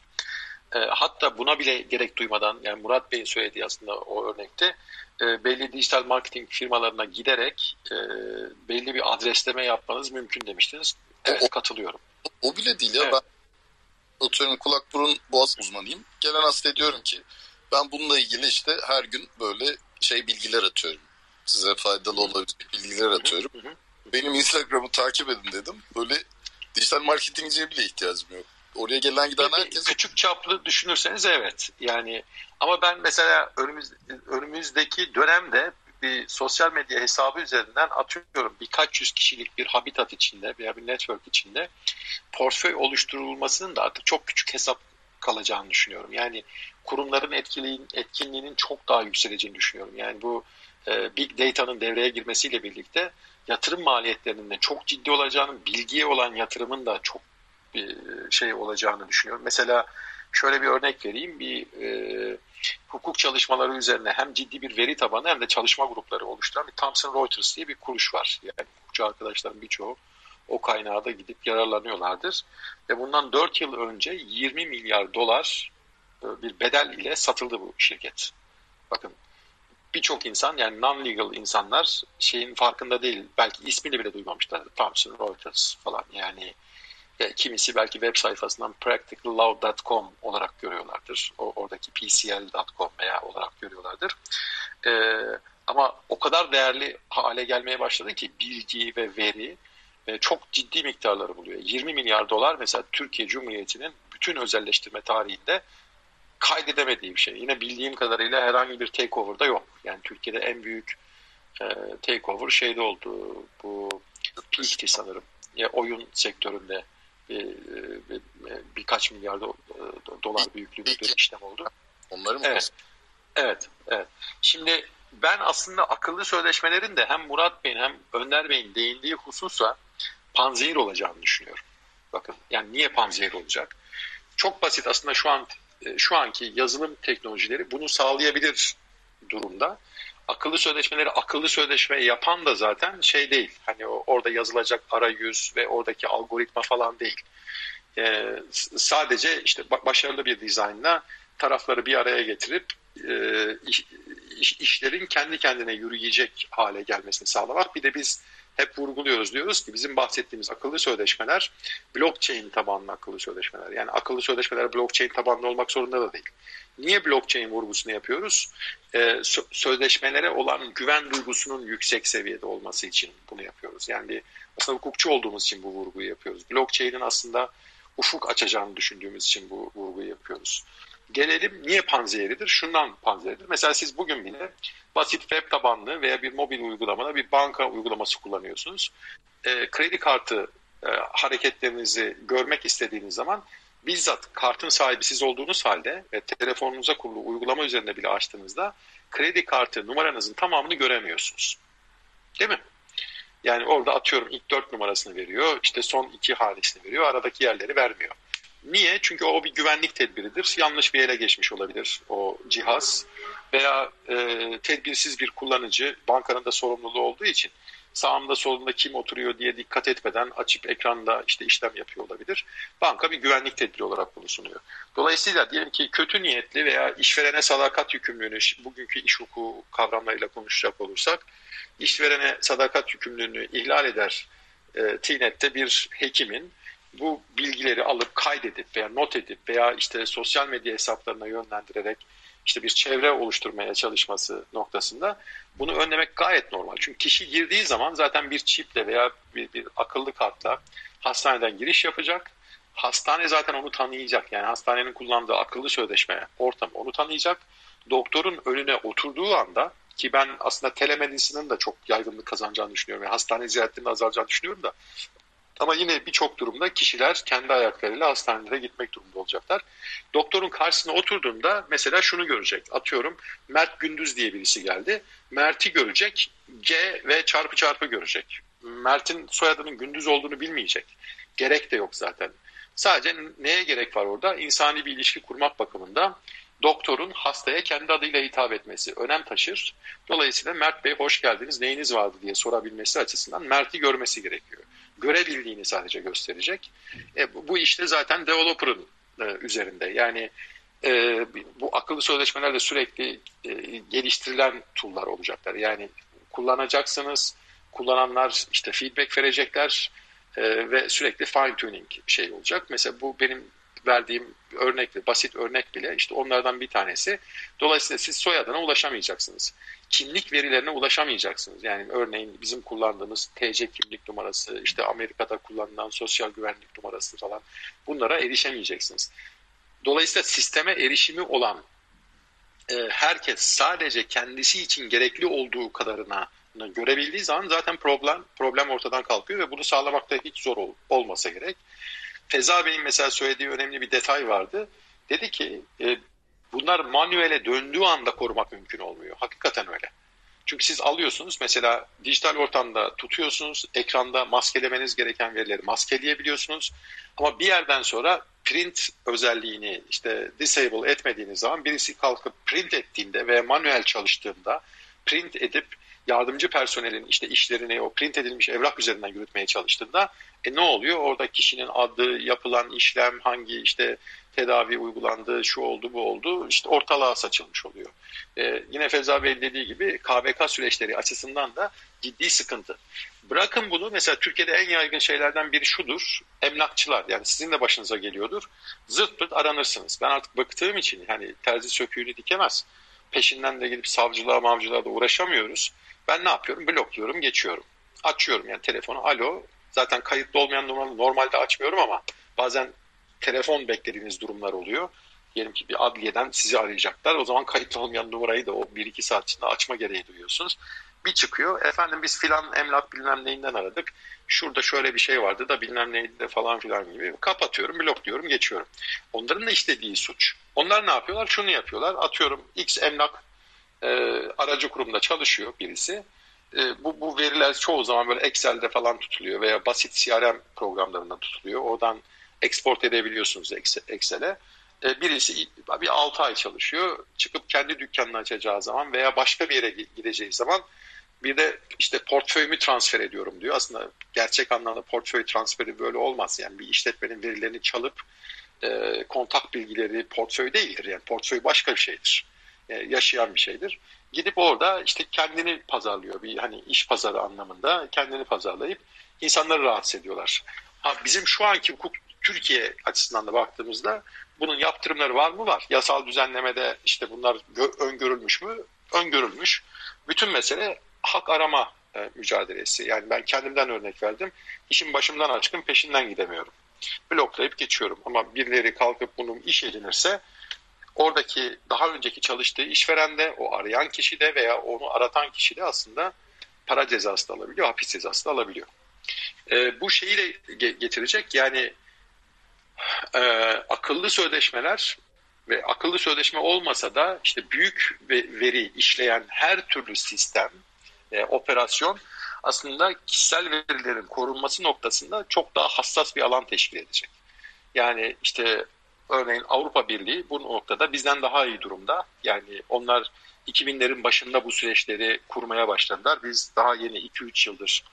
Speaker 1: e, hatta buna bile gerek duymadan yani Murat Bey'in söylediği aslında o örnekte e, belli dijital marketing firmalarına giderek e, belli bir adresleme yapmanız mümkün demiştiniz. Evet o, katılıyorum.
Speaker 5: O, o bile değil ya evet. ben atıyorum kulak burun boğaz uzmanıyım. Gelen hasta diyorum ki ben bununla ilgili işte her gün böyle şey bilgiler atıyorum. Size faydalı olabilecek bilgiler atıyorum. Benim Instagram'ı takip edin dedim. Böyle dijital marketingciye bile ihtiyacım yok. Oraya gelen giden herkes...
Speaker 1: Küçük çaplı düşünürseniz evet. Yani ama ben mesela önümüz, önümüzdeki dönemde bir sosyal medya hesabı üzerinden atıyorum birkaç yüz kişilik bir habitat içinde veya bir network içinde portföy oluşturulmasının da artık çok küçük hesap kalacağını düşünüyorum. Yani kurumların etkiliğin, etkinliğinin çok daha yükseleceğini düşünüyorum. Yani bu e, Big Data'nın devreye girmesiyle birlikte yatırım maliyetlerinin de çok ciddi olacağını, bilgiye olan yatırımın da çok bir şey olacağını düşünüyorum. Mesela şöyle bir örnek vereyim. Bir e, hukuk çalışmaları üzerine hem ciddi bir veri tabanı hem de çalışma grupları oluşturan bir Thomson Reuters diye bir kuruş var. Yani hukukçu arkadaşların birçoğu o kaynağa da gidip yararlanıyorlardır. Ve bundan 4 yıl önce 20 milyar dolar e, bir bedel ile satıldı bu şirket. Bakın birçok insan yani non-legal insanlar şeyin farkında değil. Belki ismini bile duymamışlar. Thomson Reuters falan yani E, kimisi belki web sayfasından practicallove.com olarak görüyorlardır. O, oradaki pcl.com veya olarak görüyorlardır. E, ama o kadar değerli hale gelmeye başladı ki bilgi ve veri e, çok ciddi miktarları buluyor. 20 milyar dolar mesela Türkiye Cumhuriyeti'nin bütün özelleştirme tarihinde kaydedemediği bir şey. Yine bildiğim kadarıyla herhangi bir takeover'da yok. Yani Türkiye'de en büyük e, takeover şeyde oldu. Bu Peak'ti sanırım. Ya oyun sektöründe birkaç milyar do, dolar büyüklüğünde bir işlem oldu.
Speaker 5: Onları mı?
Speaker 1: Evet. Evet, evet. Şimdi ben aslında akıllı sözleşmelerin de hem Murat Bey'in hem Önder Bey'in değindiği hususa panzehir olacağını düşünüyorum. Bakın yani niye panzehir olacak? Çok basit aslında şu an şu anki yazılım teknolojileri bunu sağlayabilir durumda. Akıllı sözleşmeleri akıllı sözleşme yapan da zaten şey değil. Hani orada yazılacak arayüz ve oradaki algoritma falan değil. Ee, sadece işte başarılı bir dizaynla tarafları bir araya getirip e, iş, işlerin kendi kendine yürüyecek hale gelmesini sağlamak. Bir de biz hep vurguluyoruz diyoruz ki bizim bahsettiğimiz akıllı sözleşmeler blockchain tabanlı akıllı sözleşmeler. Yani akıllı sözleşmeler blockchain tabanlı olmak zorunda da değil. Niye blockchain vurgusunu yapıyoruz? Ee, sözleşmelere olan güven duygusunun yüksek seviyede olması için bunu yapıyoruz. Yani aslında hukukçu olduğumuz için bu vurguyu yapıyoruz. Blockchain'in aslında ufuk açacağını düşündüğümüz için bu vurguyu yapıyoruz. Gelelim niye panzehiridir? Şundan panzehiridir. Mesela siz bugün bile basit web tabanlı veya bir mobil uygulamada bir banka uygulaması kullanıyorsunuz. E, kredi kartı e, hareketlerinizi görmek istediğiniz zaman bizzat kartın sahibi siz olduğunuz halde ve telefonunuza kurulu uygulama üzerinde bile açtığınızda kredi kartı numaranızın tamamını göremiyorsunuz. Değil mi? Yani orada atıyorum ilk dört numarasını veriyor, işte son iki hanesini veriyor, aradaki yerleri vermiyor. Niye? Çünkü o bir güvenlik tedbiridir. Yanlış bir ele geçmiş olabilir o cihaz veya e, tedbirsiz bir kullanıcı bankanın da sorumluluğu olduğu için sağımda solumda kim oturuyor diye dikkat etmeden açıp ekranda işte işlem yapıyor olabilir. Banka bir güvenlik tedbiri olarak bunu sunuyor. Dolayısıyla diyelim ki kötü niyetli veya işverene sadakat yükümlülüğünü bugünkü iş hukuku kavramlarıyla konuşacak olursak işverene sadakat yükümlülüğünü ihlal eder e, TİNET'te bir hekimin bu bilgileri alıp kaydedip veya not edip veya işte sosyal medya hesaplarına yönlendirerek işte bir çevre oluşturmaya çalışması noktasında bunu önlemek gayet normal. Çünkü kişi girdiği zaman zaten bir çiple veya bir, bir akıllı kartla hastaneden giriş yapacak. Hastane zaten onu tanıyacak. Yani hastanenin kullandığı akıllı sözleşme ortamı onu tanıyacak. Doktorun önüne oturduğu anda ki ben aslında telemedisinin de çok yaygınlık kazanacağını düşünüyorum. Yani hastane ziyaretlerinin azalacağını düşünüyorum da ama yine birçok durumda kişiler kendi ayaklarıyla hastanelere gitmek durumunda olacaklar. Doktorun karşısına oturduğunda mesela şunu görecek. Atıyorum Mert Gündüz diye birisi geldi. Mert'i görecek. G ve çarpı çarpı görecek. Mert'in soyadının Gündüz olduğunu bilmeyecek. Gerek de yok zaten. Sadece neye gerek var orada? İnsani bir ilişki kurmak bakımında doktorun hastaya kendi adıyla hitap etmesi önem taşır. Dolayısıyla Mert Bey hoş geldiniz neyiniz vardı diye sorabilmesi açısından Mert'i görmesi gerekiyor görebildiğini sadece gösterecek. E, bu, işte zaten developer'ın e, üzerinde. Yani e, bu akıllı sözleşmeler de sürekli e, geliştirilen tool'lar olacaklar. Yani kullanacaksınız, kullananlar işte feedback verecekler e, ve sürekli fine tuning şey olacak. Mesela bu benim verdiğim örnek, basit örnek bile işte onlardan bir tanesi. Dolayısıyla siz soyadına ulaşamayacaksınız. Kimlik verilerine ulaşamayacaksınız. Yani örneğin bizim kullandığımız TC kimlik numarası, işte Amerika'da kullanılan sosyal güvenlik numarası falan bunlara erişemeyeceksiniz. Dolayısıyla sisteme erişimi olan e, herkes sadece kendisi için gerekli olduğu kadarına görebildiği zaman zaten problem problem ortadan kalkıyor ve bunu sağlamakta hiç zor ol, olmasa gerek. Feza Bey'in mesela söylediği önemli bir detay vardı. Dedi ki e, bunlar manuele döndüğü anda korumak mümkün olmuyor. Hakikaten öyle. Çünkü siz alıyorsunuz mesela dijital ortamda tutuyorsunuz, ekranda maskelemeniz gereken verileri maskeleyebiliyorsunuz. Ama bir yerden sonra print özelliğini işte disable etmediğiniz zaman birisi kalkıp print ettiğinde veya manuel çalıştığında print edip yardımcı personelin işte işlerini o print edilmiş evrak üzerinden yürütmeye çalıştığında E ne oluyor? Orada kişinin adı, yapılan işlem, hangi işte tedavi uygulandığı, şu oldu, bu oldu, işte ortalığa saçılmış oluyor. Ee, yine Feza Bey dediği gibi KVK süreçleri açısından da ciddi sıkıntı. Bırakın bunu mesela Türkiye'de en yaygın şeylerden biri şudur. Emlakçılar yani sizin de başınıza geliyordur. Zırt pırt aranırsınız. Ben artık bıktığım için hani terzi söküğünü dikemez. Peşinden de gidip savcılığa mavcılığa da uğraşamıyoruz. Ben ne yapıyorum? Blokluyorum, geçiyorum. Açıyorum yani telefonu. Alo. Zaten kayıtlı olmayan numaralı normalde açmıyorum ama bazen telefon beklediğiniz durumlar oluyor. Diyelim ki bir adliyeden sizi arayacaklar. O zaman kayıtlı olmayan numarayı da o 1-2 saat içinde açma gereği duyuyorsunuz. Bir çıkıyor. Efendim biz filan emlak bilmem neyinden aradık. Şurada şöyle bir şey vardı da bilmem neydi de falan filan gibi. Kapatıyorum, blokluyorum, geçiyorum. Onların da istediği suç. Onlar ne yapıyorlar? Şunu yapıyorlar. Atıyorum X emlak e, aracı kurumda çalışıyor birisi. E, bu, bu veriler çoğu zaman böyle Excel'de falan tutuluyor veya basit CRM programlarında tutuluyor. Oradan export edebiliyorsunuz Excel'e. E, birisi bir 6 ay çalışıyor. Çıkıp kendi dükkanını açacağı zaman veya başka bir yere gideceği zaman bir de işte portföyümü transfer ediyorum diyor. Aslında gerçek anlamda portföy transferi böyle olmaz. Yani bir işletmenin verilerini çalıp e, kontak bilgileri portföy değildir. Yani portföy başka bir şeydir. E, yaşayan bir şeydir. Gidip orada işte kendini pazarlıyor. Bir hani iş pazarı anlamında kendini pazarlayıp insanları rahatsız ediyorlar. Ha, bizim şu anki hukuk Türkiye açısından da baktığımızda bunun yaptırımları var mı? Var. Yasal düzenlemede işte bunlar öngörülmüş mü? Öngörülmüş. Bütün mesele hak arama e, mücadelesi. Yani ben kendimden örnek verdim. İşin başımdan aşkın peşinden gidemiyorum. Bloklayıp geçiyorum. Ama birileri kalkıp bunu iş edinirse oradaki daha önceki çalıştığı işveren de o arayan kişi de veya onu aratan kişi de aslında para cezası da alabiliyor, hapis cezası da alabiliyor. E, bu şeyi de getirecek yani e, akıllı sözleşmeler ve akıllı sözleşme olmasa da işte büyük veri işleyen her türlü sistem, e, operasyon aslında kişisel verilerin korunması noktasında çok daha hassas bir alan teşkil edecek. Yani işte örneğin Avrupa Birliği bu noktada bizden daha iyi durumda. Yani onlar 2000'lerin başında bu süreçleri kurmaya başladılar. Biz daha yeni 2-3 yıldır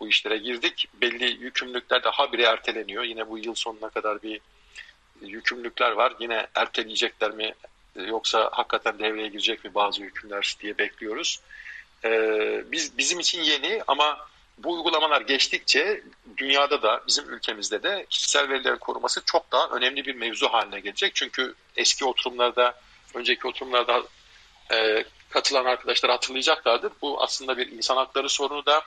Speaker 1: bu işlere girdik. Belli yükümlülükler daha bile erteleniyor. Yine bu yıl sonuna kadar bir yükümlülükler var. Yine erteleyecekler mi yoksa hakikaten devreye girecek mi bazı hükümler diye bekliyoruz. Ee, biz bizim için yeni ama bu uygulamalar geçtikçe dünyada da bizim ülkemizde de kişisel verilerin koruması çok daha önemli bir mevzu haline gelecek. Çünkü eski oturumlarda, önceki oturumlarda e, katılan arkadaşlar hatırlayacaklardır. Bu aslında bir insan hakları sorunu da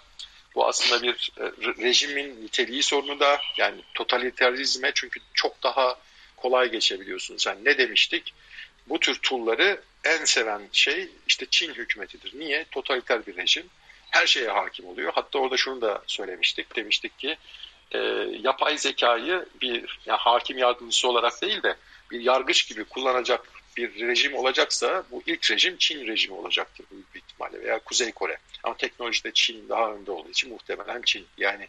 Speaker 1: bu aslında bir e, rejimin niteliği sorunu da yani totalitarizme çünkü çok daha kolay geçebiliyorsunuz. Yani ne demiştik? Bu tür tool'ları en seven şey işte Çin hükümetidir. Niye? Totaliter bir rejim. Her şeye hakim oluyor. Hatta orada şunu da söylemiştik. Demiştik ki e, yapay zekayı bir yani hakim yardımcısı olarak değil de bir yargıç gibi kullanacak bir rejim olacaksa bu ilk rejim Çin rejimi olacaktır büyük bir ihtimalle veya Kuzey Kore. Ama teknolojide Çin daha önde olduğu için muhtemelen Çin. Yani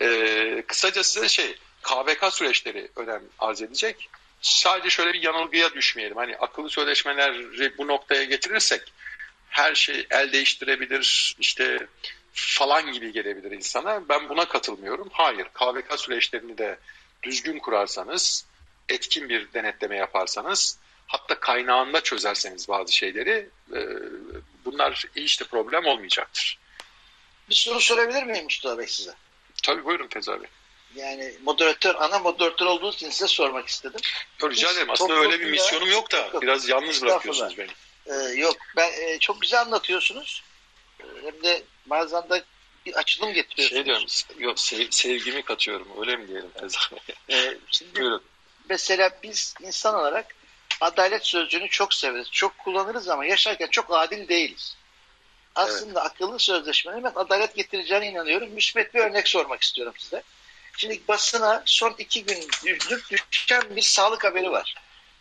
Speaker 1: e, kısacası şey KVK süreçleri önem arz edecek. Sadece şöyle bir yanılgıya düşmeyelim. Hani akıllı sözleşmeleri bu noktaya getirirsek her şey el değiştirebilir işte falan gibi gelebilir insana. Ben buna katılmıyorum. Hayır KVK süreçlerini de düzgün kurarsanız etkin bir denetleme yaparsanız hatta kaynağında çözerseniz bazı şeyleri e, bunlar hiç de problem olmayacaktır.
Speaker 3: Bir soru sorabilir miyim Mustafa Bey size?
Speaker 1: Tabii buyurun Feza Bey.
Speaker 3: Yani moderatör, ana moderatör olduğunuz için size sormak istedim.
Speaker 1: Rica ederim. Aslında öyle bir misyonum yok da biraz yalnız bırakıyorsunuz beni.
Speaker 3: Ee, yok. Ben e, çok güzel anlatıyorsunuz. Ee, hem de bazen de bir açılım getiriyorsunuz.
Speaker 1: Şey diyorum, yok, sev, sevgimi katıyorum. Öyle mi diyelim
Speaker 3: Bey? Ee, şimdi Buyurun. Mesela biz insan olarak adalet sözcüğünü çok severiz, çok kullanırız ama yaşarken çok adil değiliz. Aslında evet. akıllı sözleşmenin ben adalet getireceğine inanıyorum. Müsbet bir örnek sormak istiyorum size. Şimdi basına son iki gündür düşen bir sağlık haberi var.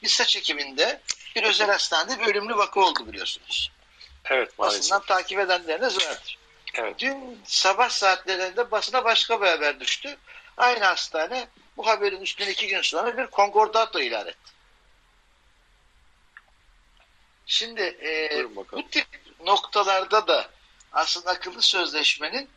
Speaker 3: Bir saç ekiminde bir özel hastanede bir ölümlü vaka oldu biliyorsunuz.
Speaker 1: Evet maalesef.
Speaker 3: Basından takip edenleriniz vardır.
Speaker 1: Evet.
Speaker 3: Dün sabah saatlerinde basına başka bir haber düştü. Aynı hastane bu haberin üstüne iki gün sonra bir konkordato ilan etti. Şimdi e, bu tip noktalarda da aslında akıllı sözleşmenin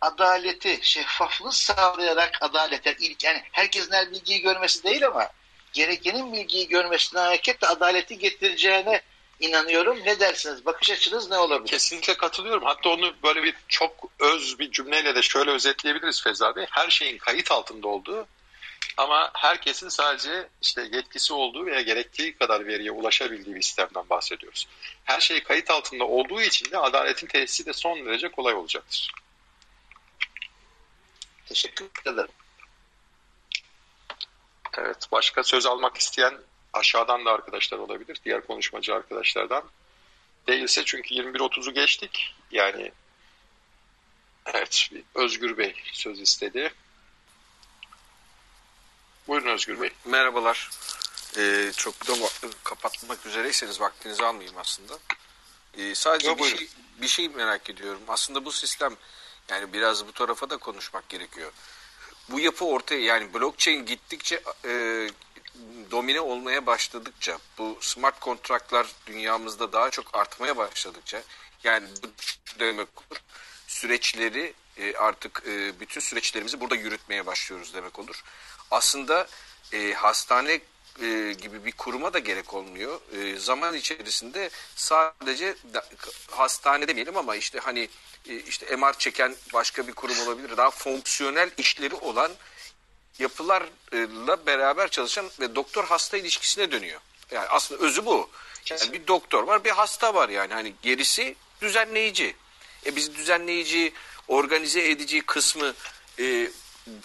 Speaker 3: adaleti, şeffaflığı sağlayarak adalet, yani ilk yani herkesin her bilgiyi görmesi değil ama gerekenin bilgiyi görmesine hareketle adaleti getireceğine inanıyorum. Ne dersiniz? Bakış açınız ne olabilir?
Speaker 1: Kesinlikle katılıyorum. Hatta onu böyle bir çok öz bir cümleyle de şöyle özetleyebiliriz Feza Bey. Her şeyin kayıt altında olduğu ama herkesin sadece işte yetkisi olduğu veya gerektiği kadar veriye ulaşabildiği bir sistemden bahsediyoruz. Her şey kayıt altında olduğu için de adaletin tesisi de son derece kolay olacaktır.
Speaker 3: Teşekkür ederim.
Speaker 1: Evet, başka söz almak isteyen aşağıdan da arkadaşlar olabilir. Diğer konuşmacı arkadaşlardan. Değilse çünkü 21.30'u geçtik. Yani evet, Özgür Bey söz istedi. Buyurun Özgür Bey.
Speaker 7: Merhabalar. Ee, çok da kapatmak üzereyseniz vaktinizi almayayım aslında. Ee, sadece
Speaker 1: Yo,
Speaker 7: bir şey, bir şey merak ediyorum. Aslında bu sistem yani biraz bu tarafa da konuşmak gerekiyor. Bu yapı ortaya yani blockchain gittikçe e, domine olmaya başladıkça bu smart kontratlar dünyamızda daha çok artmaya başladıkça yani bu demek olur süreçleri e, artık e, bütün süreçlerimizi burada yürütmeye başlıyoruz demek olur. Aslında e, hastane e, gibi bir kuruma da gerek olmuyor. E, zaman içerisinde sadece da, hastane demeyelim ama işte hani e, işte MR çeken başka bir kurum olabilir. Daha fonksiyonel işleri olan yapılarla beraber çalışan ve doktor hasta ilişkisine dönüyor. Yani aslında özü bu. Yani bir doktor var, bir hasta var yani. Hani gerisi düzenleyici. E biz düzenleyici, organize edici kısmı e,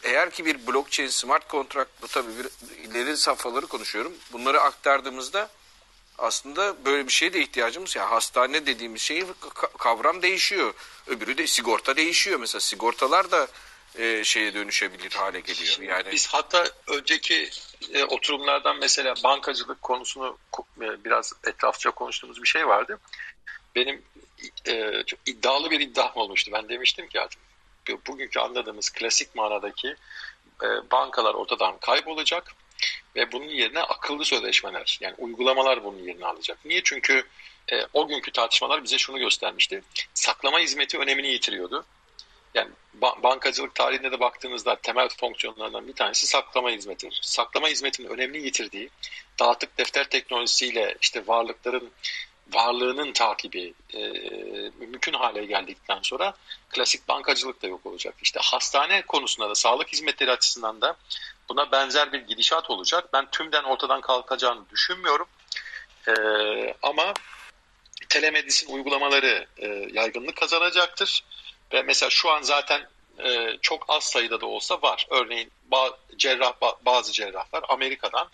Speaker 7: eğer ki bir blockchain smart contract bu tabii bir ileri safhaları konuşuyorum. Bunları aktardığımızda aslında böyle bir şeye de ihtiyacımız ya yani hastane dediğimiz şeyin kavram değişiyor. Öbürü de sigorta değişiyor mesela sigortalar da e, şeye dönüşebilir hale geliyor. Yani
Speaker 1: biz hatta önceki e, oturumlardan mesela bankacılık konusunu e, biraz etrafça konuştuğumuz bir şey vardı. Benim e, çok iddialı bir iddiam olmuştu. Ben demiştim ki artık bugünkü anladığımız klasik manadaki e, bankalar ortadan kaybolacak ve bunun yerine akıllı sözleşmeler yani uygulamalar bunun yerini alacak. Niye? Çünkü e, o günkü tartışmalar bize şunu göstermişti. Saklama hizmeti önemini yitiriyordu. Yani ba bankacılık tarihine de baktığınızda temel fonksiyonlarından bir tanesi saklama hizmetidir. Saklama hizmetinin önemini yitirdiği, dağıtık defter teknolojisiyle işte varlıkların varlığının takibi e, mümkün hale geldikten sonra klasik bankacılık da yok olacak. İşte hastane konusunda da sağlık hizmetleri açısından da buna benzer bir gidişat olacak. Ben tümden ortadan kalkacağını düşünmüyorum. E, ama telemedisin uygulamaları e, yaygınlık kazanacaktır. Ve mesela şu an zaten e, çok az sayıda da olsa var. Örneğin ba cerrah bazı cerrahlar Amerika'dan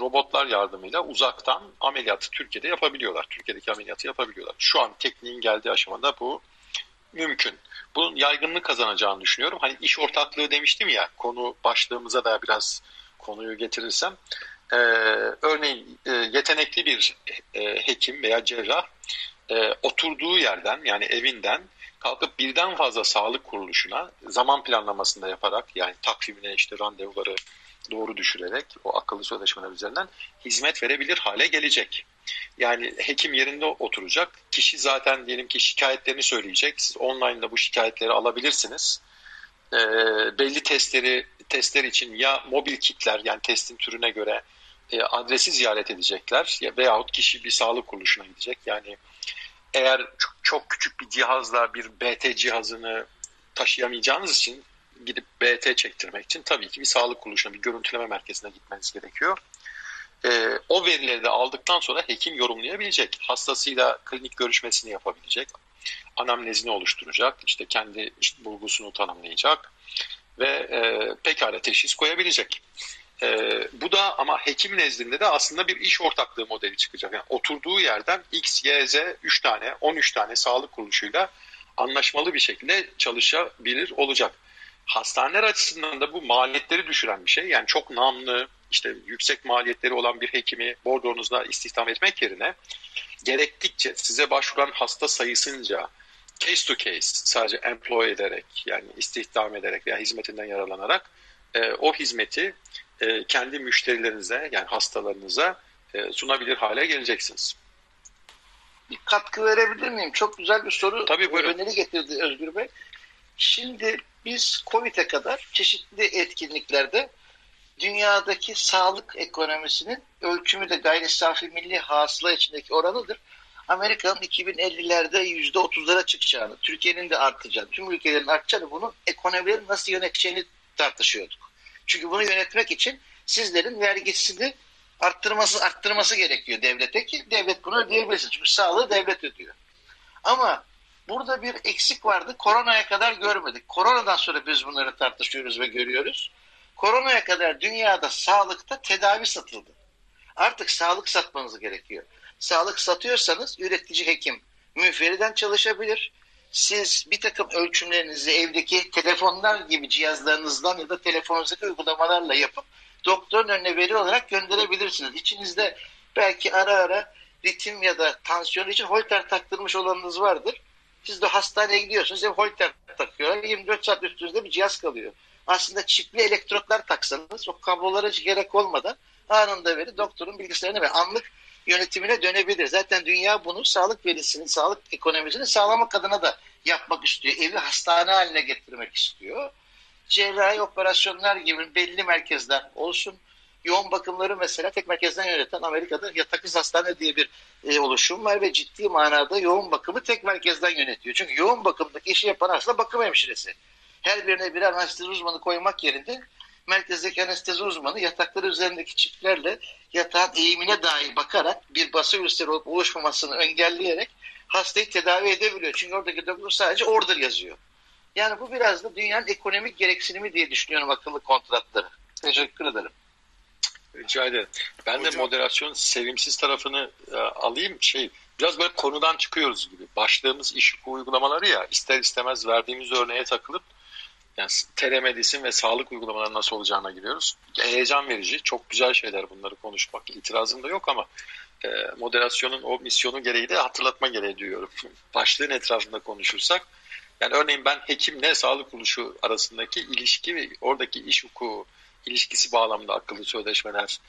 Speaker 1: robotlar yardımıyla uzaktan ameliyatı Türkiye'de yapabiliyorlar. Türkiye'deki ameliyatı yapabiliyorlar. Şu an tekniğin geldiği aşamada bu mümkün. Bunun yaygınlık kazanacağını düşünüyorum. Hani iş ortaklığı demiştim ya konu başlığımıza da biraz konuyu getirirsem. Ee, örneğin e, yetenekli bir e, hekim veya cerrah e, oturduğu yerden yani evinden kalkıp birden fazla sağlık kuruluşuna zaman planlamasında yaparak yani takvimine işte randevuları doğru düşürerek o akıllı sözleşmeler üzerinden hizmet verebilir hale gelecek. Yani hekim yerinde oturacak. Kişi zaten diyelim ki şikayetlerini söyleyecek. Siz online'da bu şikayetleri alabilirsiniz. E, belli testleri testler için ya mobil kitler yani testin türüne göre e, adresi ziyaret edecekler ya veyahut kişi bir sağlık kuruluşuna gidecek. Yani eğer çok, çok küçük bir cihazla bir BT cihazını taşıyamayacağınız için gidip BT çektirmek için tabii ki bir sağlık kuruluşuna, bir görüntüleme merkezine gitmeniz gerekiyor. E, o verileri de aldıktan sonra hekim yorumlayabilecek. Hastasıyla klinik görüşmesini yapabilecek. Anamnezini oluşturacak. işte kendi bulgusunu tanımlayacak. Ve e, pekala teşhis koyabilecek. E, bu da ama hekim nezdinde de aslında bir iş ortaklığı modeli çıkacak. Yani oturduğu yerden X, Y, Z 3 tane, 13 tane sağlık kuruluşuyla anlaşmalı bir şekilde çalışabilir olacak. Hastaneler açısından da bu maliyetleri düşüren bir şey. Yani çok namlı, işte yüksek maliyetleri olan bir hekimi bordronuzda istihdam etmek yerine gerektikçe size başvuran hasta sayısınca case to case sadece employ ederek yani istihdam ederek veya hizmetinden yararlanarak e, o hizmeti e, kendi müşterilerinize yani hastalarınıza e, sunabilir hale geleceksiniz.
Speaker 3: Bir katkı verebilir miyim? Çok güzel bir soru
Speaker 1: Tabii, buyurun.
Speaker 3: öneri getirdi Özgür Bey. Şimdi biz COVID'e kadar çeşitli etkinliklerde dünyadaki sağlık ekonomisinin ölçümü de gayri safi milli hasıla içindeki oranıdır. Amerika'nın 2050'lerde %30'lara çıkacağını, Türkiye'nin de artacağını, tüm ülkelerin artacağını, bunun ekonomilerin nasıl yöneteceğini tartışıyorduk. Çünkü bunu yönetmek için sizlerin vergisini arttırması arttırması gerekiyor devlete ki devlet bunu ödeyebilsin. Çünkü sağlığı devlet ödüyor. Ama burada bir eksik vardı. Koronaya kadar görmedik. Koronadan sonra biz bunları tartışıyoruz ve görüyoruz. Koronaya kadar dünyada sağlıkta tedavi satıldı. Artık sağlık satmanız gerekiyor. Sağlık satıyorsanız üretici hekim müferiden çalışabilir. Siz bir takım ölçümlerinizi evdeki telefonlar gibi cihazlarınızdan ya da telefonunuzdaki uygulamalarla yapıp doktorun önüne veri olarak gönderebilirsiniz. İçinizde belki ara ara ritim ya da tansiyon için holter taktırmış olanınız vardır. Siz de hastaneye gidiyorsunuz, hem holter takıyor. 24 saat üstünüzde bir cihaz kalıyor. Aslında çipli elektrotlar taksanız o kablolara hiç gerek olmadan anında veri doktorun bilgisayarına ve anlık yönetimine dönebilir. Zaten dünya bunu sağlık verisini, sağlık ekonomisini sağlamak adına da yapmak istiyor. Evi hastane haline getirmek istiyor. Cerrahi operasyonlar gibi belli merkezler olsun. Yoğun bakımları mesela tek merkezden yöneten Amerika'da yatakız hastane diye bir e, oluşum var ve ciddi manada yoğun bakımı tek merkezden yönetiyor. Çünkü yoğun bakımdaki işi yapan aslında bakım hemşiresi. Her birine birer anestezi uzmanı koymak yerine merkezdeki anestezi uzmanı yatakları üzerindeki çiplerle yatağın eğimine dair bakarak bir bası ülseri olup oluşmamasını engelleyerek hastayı tedavi edebiliyor. Çünkü oradaki doktor sadece order yazıyor. Yani bu biraz da dünyanın ekonomik gereksinimi diye düşünüyorum akıllı kontratları. Teşekkür ederim.
Speaker 1: Rica ederim. Ben de moderasyonun sevimsiz tarafını e, alayım. Şey, biraz böyle konudan çıkıyoruz gibi. Başladığımız iş uygulamaları ya ister istemez verdiğimiz örneğe takılıp yani telemedisin ve sağlık uygulamaları nasıl olacağına giriyoruz. Heyecan verici, çok güzel şeyler bunları konuşmak. İtirazım da yok ama e, moderasyonun o misyonu gereği de hatırlatma gereği duyuyorum. Başlığın etrafında konuşursak yani örneğin ben hekimle sağlık kuruluşu arasındaki ilişki ve oradaki iş hukuku ilişkisi bağlamında akıllı sözleşmeler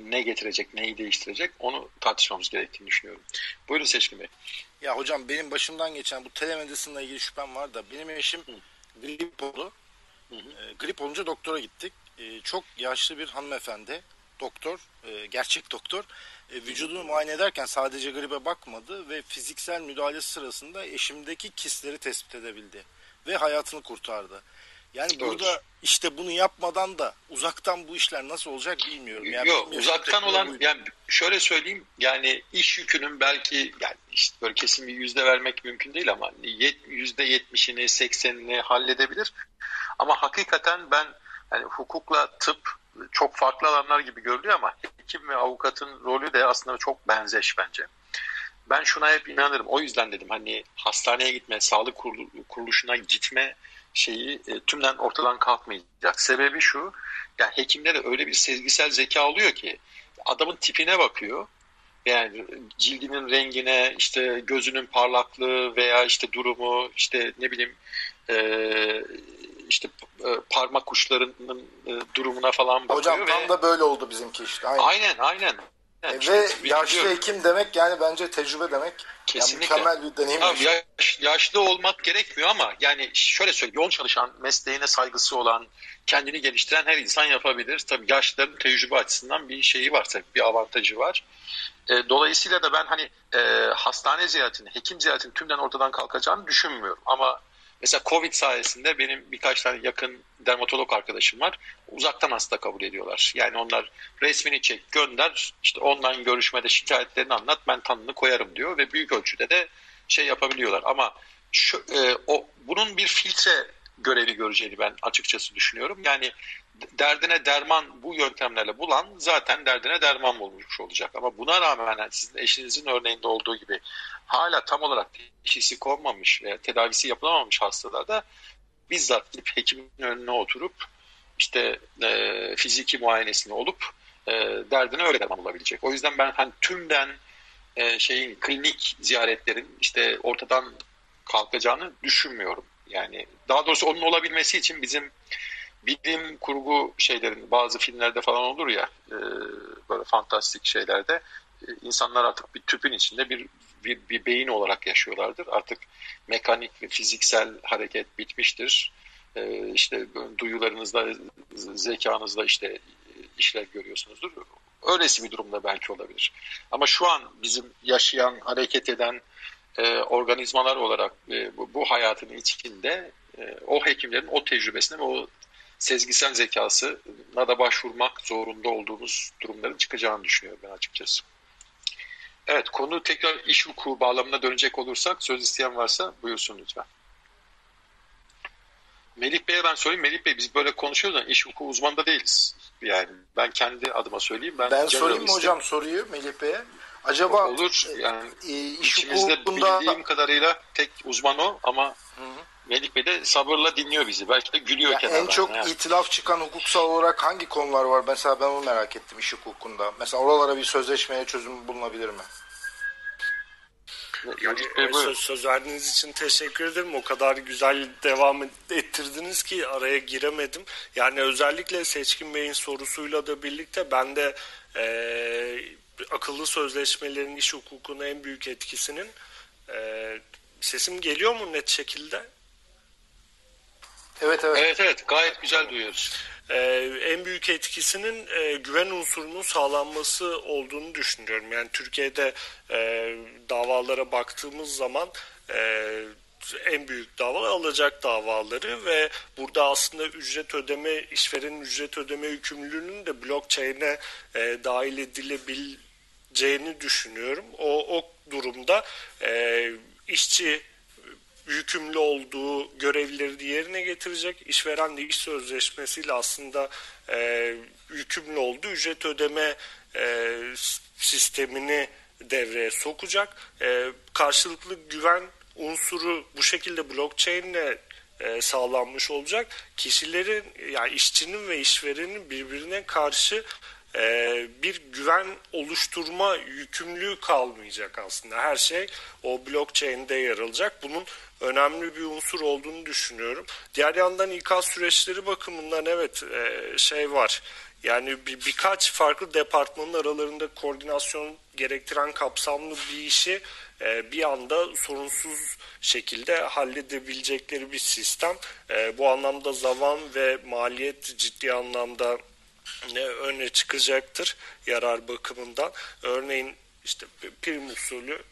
Speaker 1: ne getirecek, neyi değiştirecek onu tartışmamız gerektiğini düşünüyorum. Buyurun Seçkin Bey.
Speaker 4: Ya hocam benim başımdan geçen bu telemedicine'la ilgili şüphem var da benim eşim Hı. grip oldu. Hı hı. E, grip olunca doktora gittik. E, çok yaşlı bir hanımefendi, doktor, e, gerçek doktor. E, vücudunu muayene ederken sadece gribe bakmadı ve fiziksel müdahale sırasında eşimdeki kisleri tespit edebildi. Ve hayatını kurtardı. Yani Doğru. burada işte bunu yapmadan da uzaktan bu işler nasıl olacak bilmiyorum.
Speaker 1: Yani Yok uzaktan olan buydu. yani şöyle söyleyeyim yani iş yükünün belki yani işte böyle kesin bir yüzde vermek mümkün değil ama yüzde yetmişini seksenini halledebilir. Ama hakikaten ben yani hukukla tıp çok farklı alanlar gibi görülüyor ama hekim ve avukatın rolü de aslında çok benzeş bence. Ben şuna hep inanırım. O yüzden dedim hani hastaneye gitme, sağlık kuruluşuna gitme şeyi e, tümden ortadan kalkmayacak. Sebebi şu, yani hekimde de öyle bir sezgisel zeka oluyor ki adamın tipine bakıyor. Yani cildinin rengine, işte gözünün parlaklığı veya işte durumu, işte ne bileyim e, işte e, parmak uçlarının e, durumuna falan bakıyor.
Speaker 4: Hocam tam
Speaker 1: ve...
Speaker 4: da böyle oldu bizimki işte.
Speaker 1: Aynen, aynen. aynen.
Speaker 4: Yani e, ve yaşlı hekim demek yani bence tecrübe demek. Kesinlikle. Yani mükemmel bir deneyim.
Speaker 1: Tabii yaş, yaşlı olmak gerekmiyor ama yani şöyle söyleyeyim yoğun çalışan, mesleğine saygısı olan, kendini geliştiren her insan yapabilir. Tabii yaşlıların tecrübe açısından bir şeyi var tabii bir avantajı var. E, dolayısıyla da ben hani e, hastane ziyaretini, hekim ziyaretini tümden ortadan kalkacağını düşünmüyorum. Ama Mesela Covid sayesinde benim birkaç tane yakın dermatolog arkadaşım var. Uzaktan hasta kabul ediyorlar. Yani onlar resmini çek gönder işte online görüşmede şikayetlerini anlat ben tanını koyarım diyor ve büyük ölçüde de şey yapabiliyorlar. Ama şu, e, o bunun bir filtre görevi göreceğini ben açıkçası düşünüyorum. Yani derdine derman bu yöntemlerle bulan zaten derdine derman bulmuş olacak. Ama buna rağmen yani sizin eşinizin örneğinde olduğu gibi hala tam olarak teşhisi konmamış veya tedavisi yapılamamış hastalarda bizzat gidip hekimin önüne oturup işte e, fiziki muayenesini olup e, derdine öyle derman olabilecek. O yüzden ben hani tümden e, şeyin klinik ziyaretlerin işte ortadan kalkacağını düşünmüyorum. Yani daha doğrusu onun olabilmesi için bizim bilim kurgu şeylerin bazı filmlerde falan olur ya e, böyle fantastik şeylerde e, insanlar artık bir tüpün içinde bir bir, bir beyin olarak yaşıyorlardır. Artık mekanik ve fiziksel hareket bitmiştir. E, işte duyularınızda, zekanızda işte işler görüyorsunuzdur. Öylesi bir durumda belki olabilir. Ama şu an bizim yaşayan, hareket eden e, organizmalar olarak e, bu, bu hayatın içinde e, o hekimlerin o tecrübesine ve o sezgisel zekasına da başvurmak zorunda olduğumuz durumların çıkacağını düşünüyorum ben açıkçası. Evet konu tekrar iş hukuku bağlamına dönecek olursak söz isteyen varsa buyursun lütfen. Melih Bey'e ben söyleyeyim. Melih Bey biz böyle konuşuyoruz ama iş hukuku uzmanı da değiliz. Yani ben kendi adıma söyleyeyim. Ben,
Speaker 4: ben sorayım mı hocam soruyu Melih Bey'e? Acaba
Speaker 1: olur yani e, iş içimizde hukukunda... bildiğim kadarıyla tek uzman o ama hı hı. Melih Bey de sabırla dinliyor bizi. Belki de gülüyor yani
Speaker 4: En çok yani. itilaf çıkan hukuksal olarak hangi konular var? Mesela ben onu merak ettim iş hukukunda. Mesela oralara bir sözleşmeye çözüm bulunabilir mi?
Speaker 8: Yani söz, söz verdiğiniz için teşekkür ederim. O kadar güzel devam ettirdiniz ki araya giremedim. Yani özellikle Seçkin Bey'in sorusuyla da birlikte ben de e, akıllı sözleşmelerin iş hukukuna en büyük etkisinin e, sesim geliyor mu net şekilde?
Speaker 1: Evet evet. Evet evet gayet güzel duyuyoruz.
Speaker 8: Ee, en büyük etkisinin e, güven unsurunun sağlanması olduğunu düşünüyorum. Yani Türkiye'de e, davalara baktığımız zaman e, en büyük dava alacak davaları ve burada aslında ücret ödeme, işverenin ücret ödeme yükümlülüğünün de blockchain'e e, dahil edilebileceğini düşünüyorum. O, o durumda e, işçi yükümlü olduğu görevleri yerine getirecek. İşveren de iş sözleşmesiyle aslında e, yükümlü olduğu ücret ödeme e, sistemini devreye sokacak. E, karşılıklı güven unsuru bu şekilde blockchain ile e, sağlanmış olacak. Kişilerin yani işçinin ve işverenin birbirine karşı e, bir güven oluşturma yükümlülüğü kalmayacak aslında. Her şey o blockchain'de yer alacak. Bunun önemli bir unsur olduğunu düşünüyorum. Diğer yandan ikaz süreçleri bakımından evet e, şey var. Yani bir, birkaç farklı departmanın aralarında koordinasyon gerektiren kapsamlı bir işi e, bir anda sorunsuz şekilde halledebilecekleri bir sistem. E, bu anlamda zaman ve maliyet ciddi anlamda öne çıkacaktır yarar bakımından. Örneğin işte prim usulü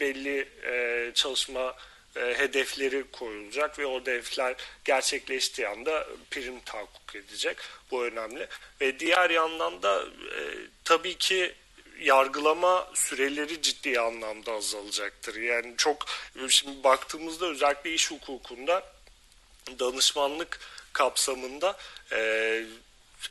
Speaker 8: belli e, çalışma e, hedefleri koyulacak ve o hedefler gerçekleştiği anda prim tahakkuk edecek. Bu önemli. Ve diğer yandan da e, tabii ki yargılama süreleri ciddi anlamda azalacaktır. Yani çok şimdi baktığımızda özellikle iş hukukunda danışmanlık kapsamında e,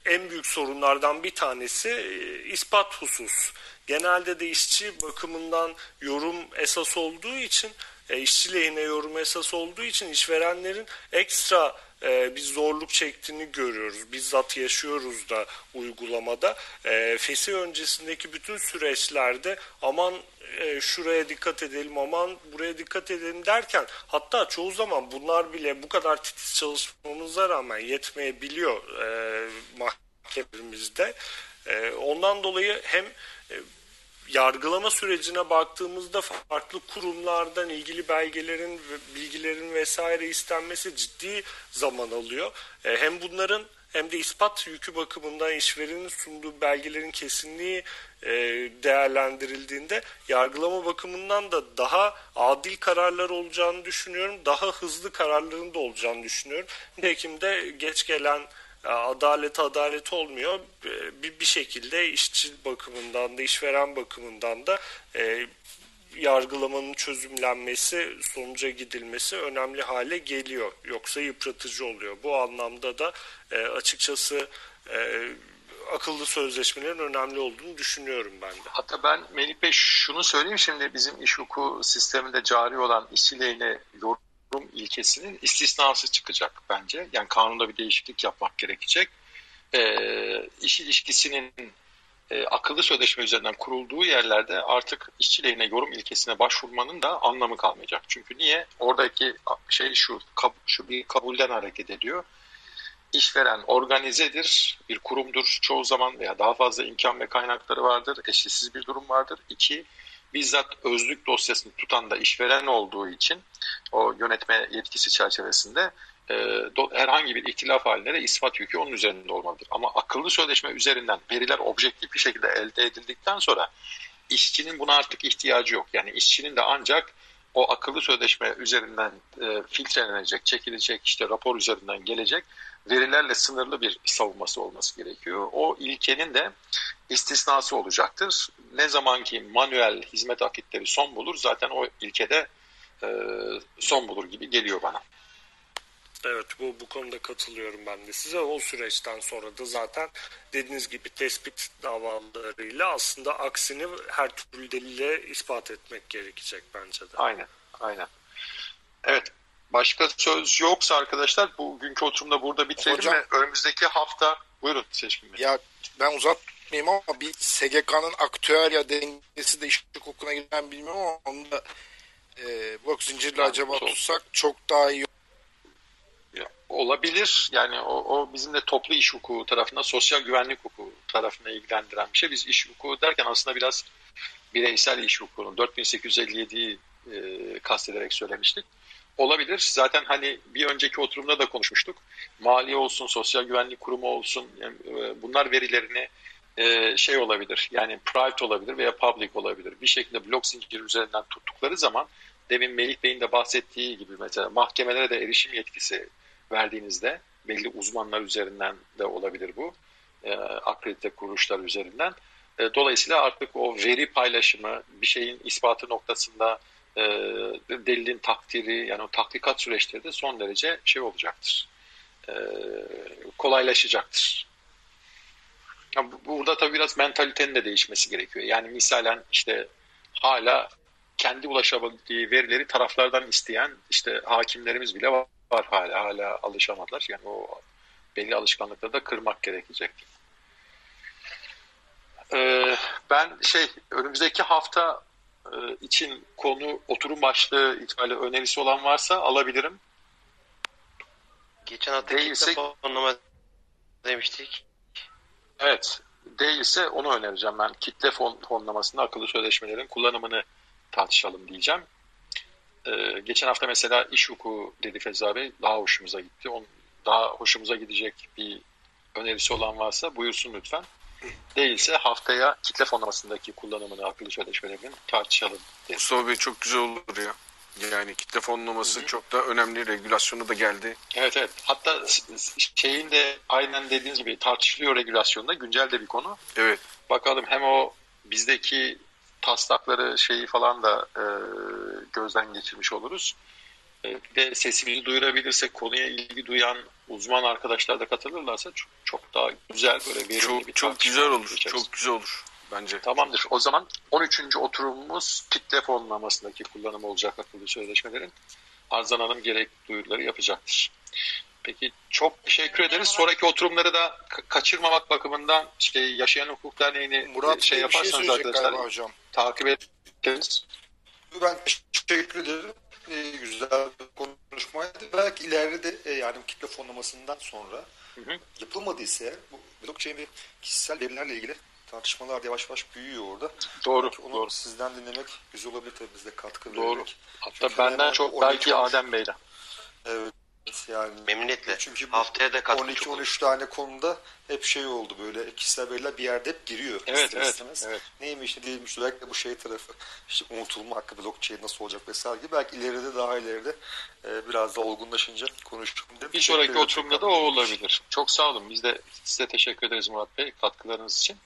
Speaker 8: en büyük sorunlardan bir tanesi e, ispat husus. Genelde de işçi bakımından yorum esas olduğu için e, işçi lehine yorum esas olduğu için işverenlerin ekstra e, bir zorluk çektiğini görüyoruz. Bizzat yaşıyoruz da uygulamada. E, fesih öncesindeki bütün süreçlerde aman e, şuraya dikkat edelim, aman buraya dikkat edelim derken hatta çoğu zaman bunlar bile bu kadar titiz çalışmamıza rağmen yetmeyebiliyor e, mahkememizde. E, ondan dolayı hem yargılama sürecine baktığımızda farklı kurumlardan ilgili belgelerin bilgilerin vesaire istenmesi ciddi zaman alıyor. E, hem bunların hem de ispat yükü bakımından işverenin sunduğu belgelerin kesinliği e, değerlendirildiğinde yargılama bakımından da daha adil kararlar olacağını düşünüyorum. Daha hızlı kararların da olacağını düşünüyorum. Nitekim de geç gelen adalet adalet olmuyor. Bir, bir şekilde işçi bakımından da işveren bakımından da e, yargılamanın çözümlenmesi, sonuca gidilmesi önemli hale geliyor. Yoksa yıpratıcı oluyor. Bu anlamda da e, açıkçası e, akıllı sözleşmelerin önemli olduğunu düşünüyorum ben de.
Speaker 1: Hatta ben Melih Bey şunu söyleyeyim şimdi bizim iş hukuku sisteminde cari olan işçi lehine yorum kurum ilkesinin istisnası çıkacak bence. Yani kanunda bir değişiklik yapmak gerekecek. E, iş ilişkisinin e, akıllı sözleşme üzerinden kurulduğu yerlerde artık işçi lehine yorum ilkesine başvurmanın da anlamı kalmayacak. Çünkü niye? Oradaki şey şu, kab, şu bir kabulden hareket ediyor. İşveren organizedir, bir kurumdur çoğu zaman veya daha fazla imkan ve kaynakları vardır, eşsiz bir durum vardır. İki, bizzat özlük dosyasını tutan da işveren olduğu için o yönetme yetkisi çerçevesinde e, do, herhangi bir ihtilaf halinde de ispat yükü onun üzerinde olmalıdır. Ama akıllı sözleşme üzerinden veriler objektif bir şekilde elde edildikten sonra işçinin buna artık ihtiyacı yok. Yani işçinin de ancak o akıllı sözleşme üzerinden e, filtrelenecek, çekilecek, işte rapor üzerinden gelecek verilerle sınırlı bir savunması olması gerekiyor. O ilkenin de istisnası olacaktır. Ne zaman ki manuel hizmet akitleri son bulur zaten o ilkede e, son bulur gibi geliyor bana.
Speaker 8: Evet bu, bu konuda katılıyorum ben de size. O süreçten sonra da zaten dediğiniz gibi tespit davalarıyla aslında aksini her türlü delille ispat etmek gerekecek bence de.
Speaker 1: Aynen, aynen. Evet, başka söz yoksa arkadaşlar bugünkü oturumda burada bitirelim
Speaker 4: Hocam,
Speaker 1: ve önümüzdeki hafta buyurun Seçkin.
Speaker 4: Ya ben uzatmayayım ama bir SGK'nın aktüel dengesi de iş hukukuna giren bilmiyorum ama onu da e, blok zincirle acaba
Speaker 1: çok-
Speaker 4: tutsak çok daha iyi
Speaker 1: Olabilir. Yani o, o bizim de toplu iş hukuku tarafında, sosyal güvenlik hukuku tarafına ilgilendiren bir şey. Biz iş hukuku derken aslında biraz bireysel iş hukukunun 4857'yi e, kastederek söylemiştik. Olabilir. Zaten hani bir önceki oturumda da konuşmuştuk. Mali olsun, sosyal güvenlik kurumu olsun yani, e, bunlar verilerini e, şey olabilir. Yani private olabilir veya public olabilir. Bir şekilde blok zinciri üzerinden tuttukları zaman demin Melih Bey'in de bahsettiği gibi mesela mahkemelere de erişim yetkisi verdiğinizde belli uzmanlar üzerinden de olabilir bu. E, akredite kuruluşlar üzerinden. E, dolayısıyla artık o veri paylaşımı bir şeyin ispatı noktasında e, delilin takdiri yani o tahkikat süreçleri de son derece şey olacaktır. E, kolaylaşacaktır. Ya bu- burada tabii biraz mentalitenin de değişmesi gerekiyor. Yani misalen işte hala kendi ulaşabildiği verileri taraflardan isteyen işte hakimlerimiz bile var, var hala hala alışamadılar. Yani o belli alışkanlıkları da kırmak gerekecek. Ee, ben şey önümüzdeki hafta e, için konu oturum başlığı itibariyle önerisi olan varsa alabilirim.
Speaker 2: Geçen hafta
Speaker 1: Değilse-
Speaker 2: demiştik.
Speaker 1: Evet. Değilse onu önereceğim ben. Kitle fon, fonlamasında akıllı sözleşmelerin kullanımını tartışalım diyeceğim. Ee, geçen hafta mesela iş hukuku dedi Feza Bey. Daha hoşumuza gitti. Onun daha hoşumuza gidecek bir önerisi olan varsa buyursun lütfen. Değilse haftaya kitle fonlamasındaki kullanımını akıllı sözleşmelerin tartışalım. derim.
Speaker 7: Mustafa Bey çok güzel olur ya. Yani kitle fonlaması çok da önemli. Regülasyonu da geldi.
Speaker 1: Evet evet. Hatta şeyin de aynen dediğiniz gibi tartışılıyor regülasyonda. Güncel de bir konu.
Speaker 7: Evet.
Speaker 1: Bakalım hem o bizdeki taslakları şeyi falan da e, gözden geçirmiş oluruz. E, bir de sesimizi duyurabilirsek konuya ilgi duyan uzman arkadaşlar da katılırlarsa çok, çok daha güzel böyle verimli bir
Speaker 7: Çok çok
Speaker 1: tartışma
Speaker 7: güzel olur.
Speaker 1: geçeriz.
Speaker 7: Çok güzel olur bence.
Speaker 1: Tamamdır. O zaman 13. oturumumuz kitle fonlamasındaki kullanım olacak akıllı sözleşmelerin. Arzan Hanım gerek duyuruları yapacaktır. Peki çok teşekkür ederiz. Sonraki oturumları da ka- kaçırmamak bakımından şey Yaşayan Hukuk Derneği'ni
Speaker 4: Murat
Speaker 1: şey
Speaker 4: şey
Speaker 1: yaparsanız
Speaker 4: söyleyecek
Speaker 1: arkadaşlar
Speaker 4: hocam.
Speaker 1: takip ediniz.
Speaker 6: Ben teşekkür ederim. Ee, güzel bir konuşmaydı. Belki ileride de e, yani kitle fonlamasından sonra
Speaker 1: Hı hı.
Speaker 6: yapılmadıysa bu blockchain ve kişisel verilerle ilgili tartışmalar da yavaş yavaş büyüyor orada.
Speaker 1: Doğru,
Speaker 6: Belki onu
Speaker 1: doğru.
Speaker 6: sizden dinlemek güzel olabilir tabii bize katkı
Speaker 1: Doğru.
Speaker 6: vererek.
Speaker 1: Hatta
Speaker 6: Çünkü
Speaker 1: benden çok
Speaker 6: 12
Speaker 1: belki Adem Bey'den.
Speaker 6: Evet yani
Speaker 2: Memnuniyetle.
Speaker 6: Çünkü
Speaker 2: Haftaya da katkı çok olur.
Speaker 6: 12-13 tane konuda hep şey oldu böyle kişisel veriler bir yerde hep giriyor.
Speaker 1: Evet,
Speaker 6: ister
Speaker 1: evet,
Speaker 6: istemez.
Speaker 1: evet.
Speaker 6: Neymiş ne değilmiş özellikle bu şey tarafı işte unutulma hakkı blockchain nasıl olacak vesaire gibi belki ileride daha ileride e, biraz da olgunlaşınca dedim.
Speaker 1: Bir sonraki oturumda da o olabilir. Çok sağ olun. Biz de size teşekkür ederiz Murat Bey katkılarınız için.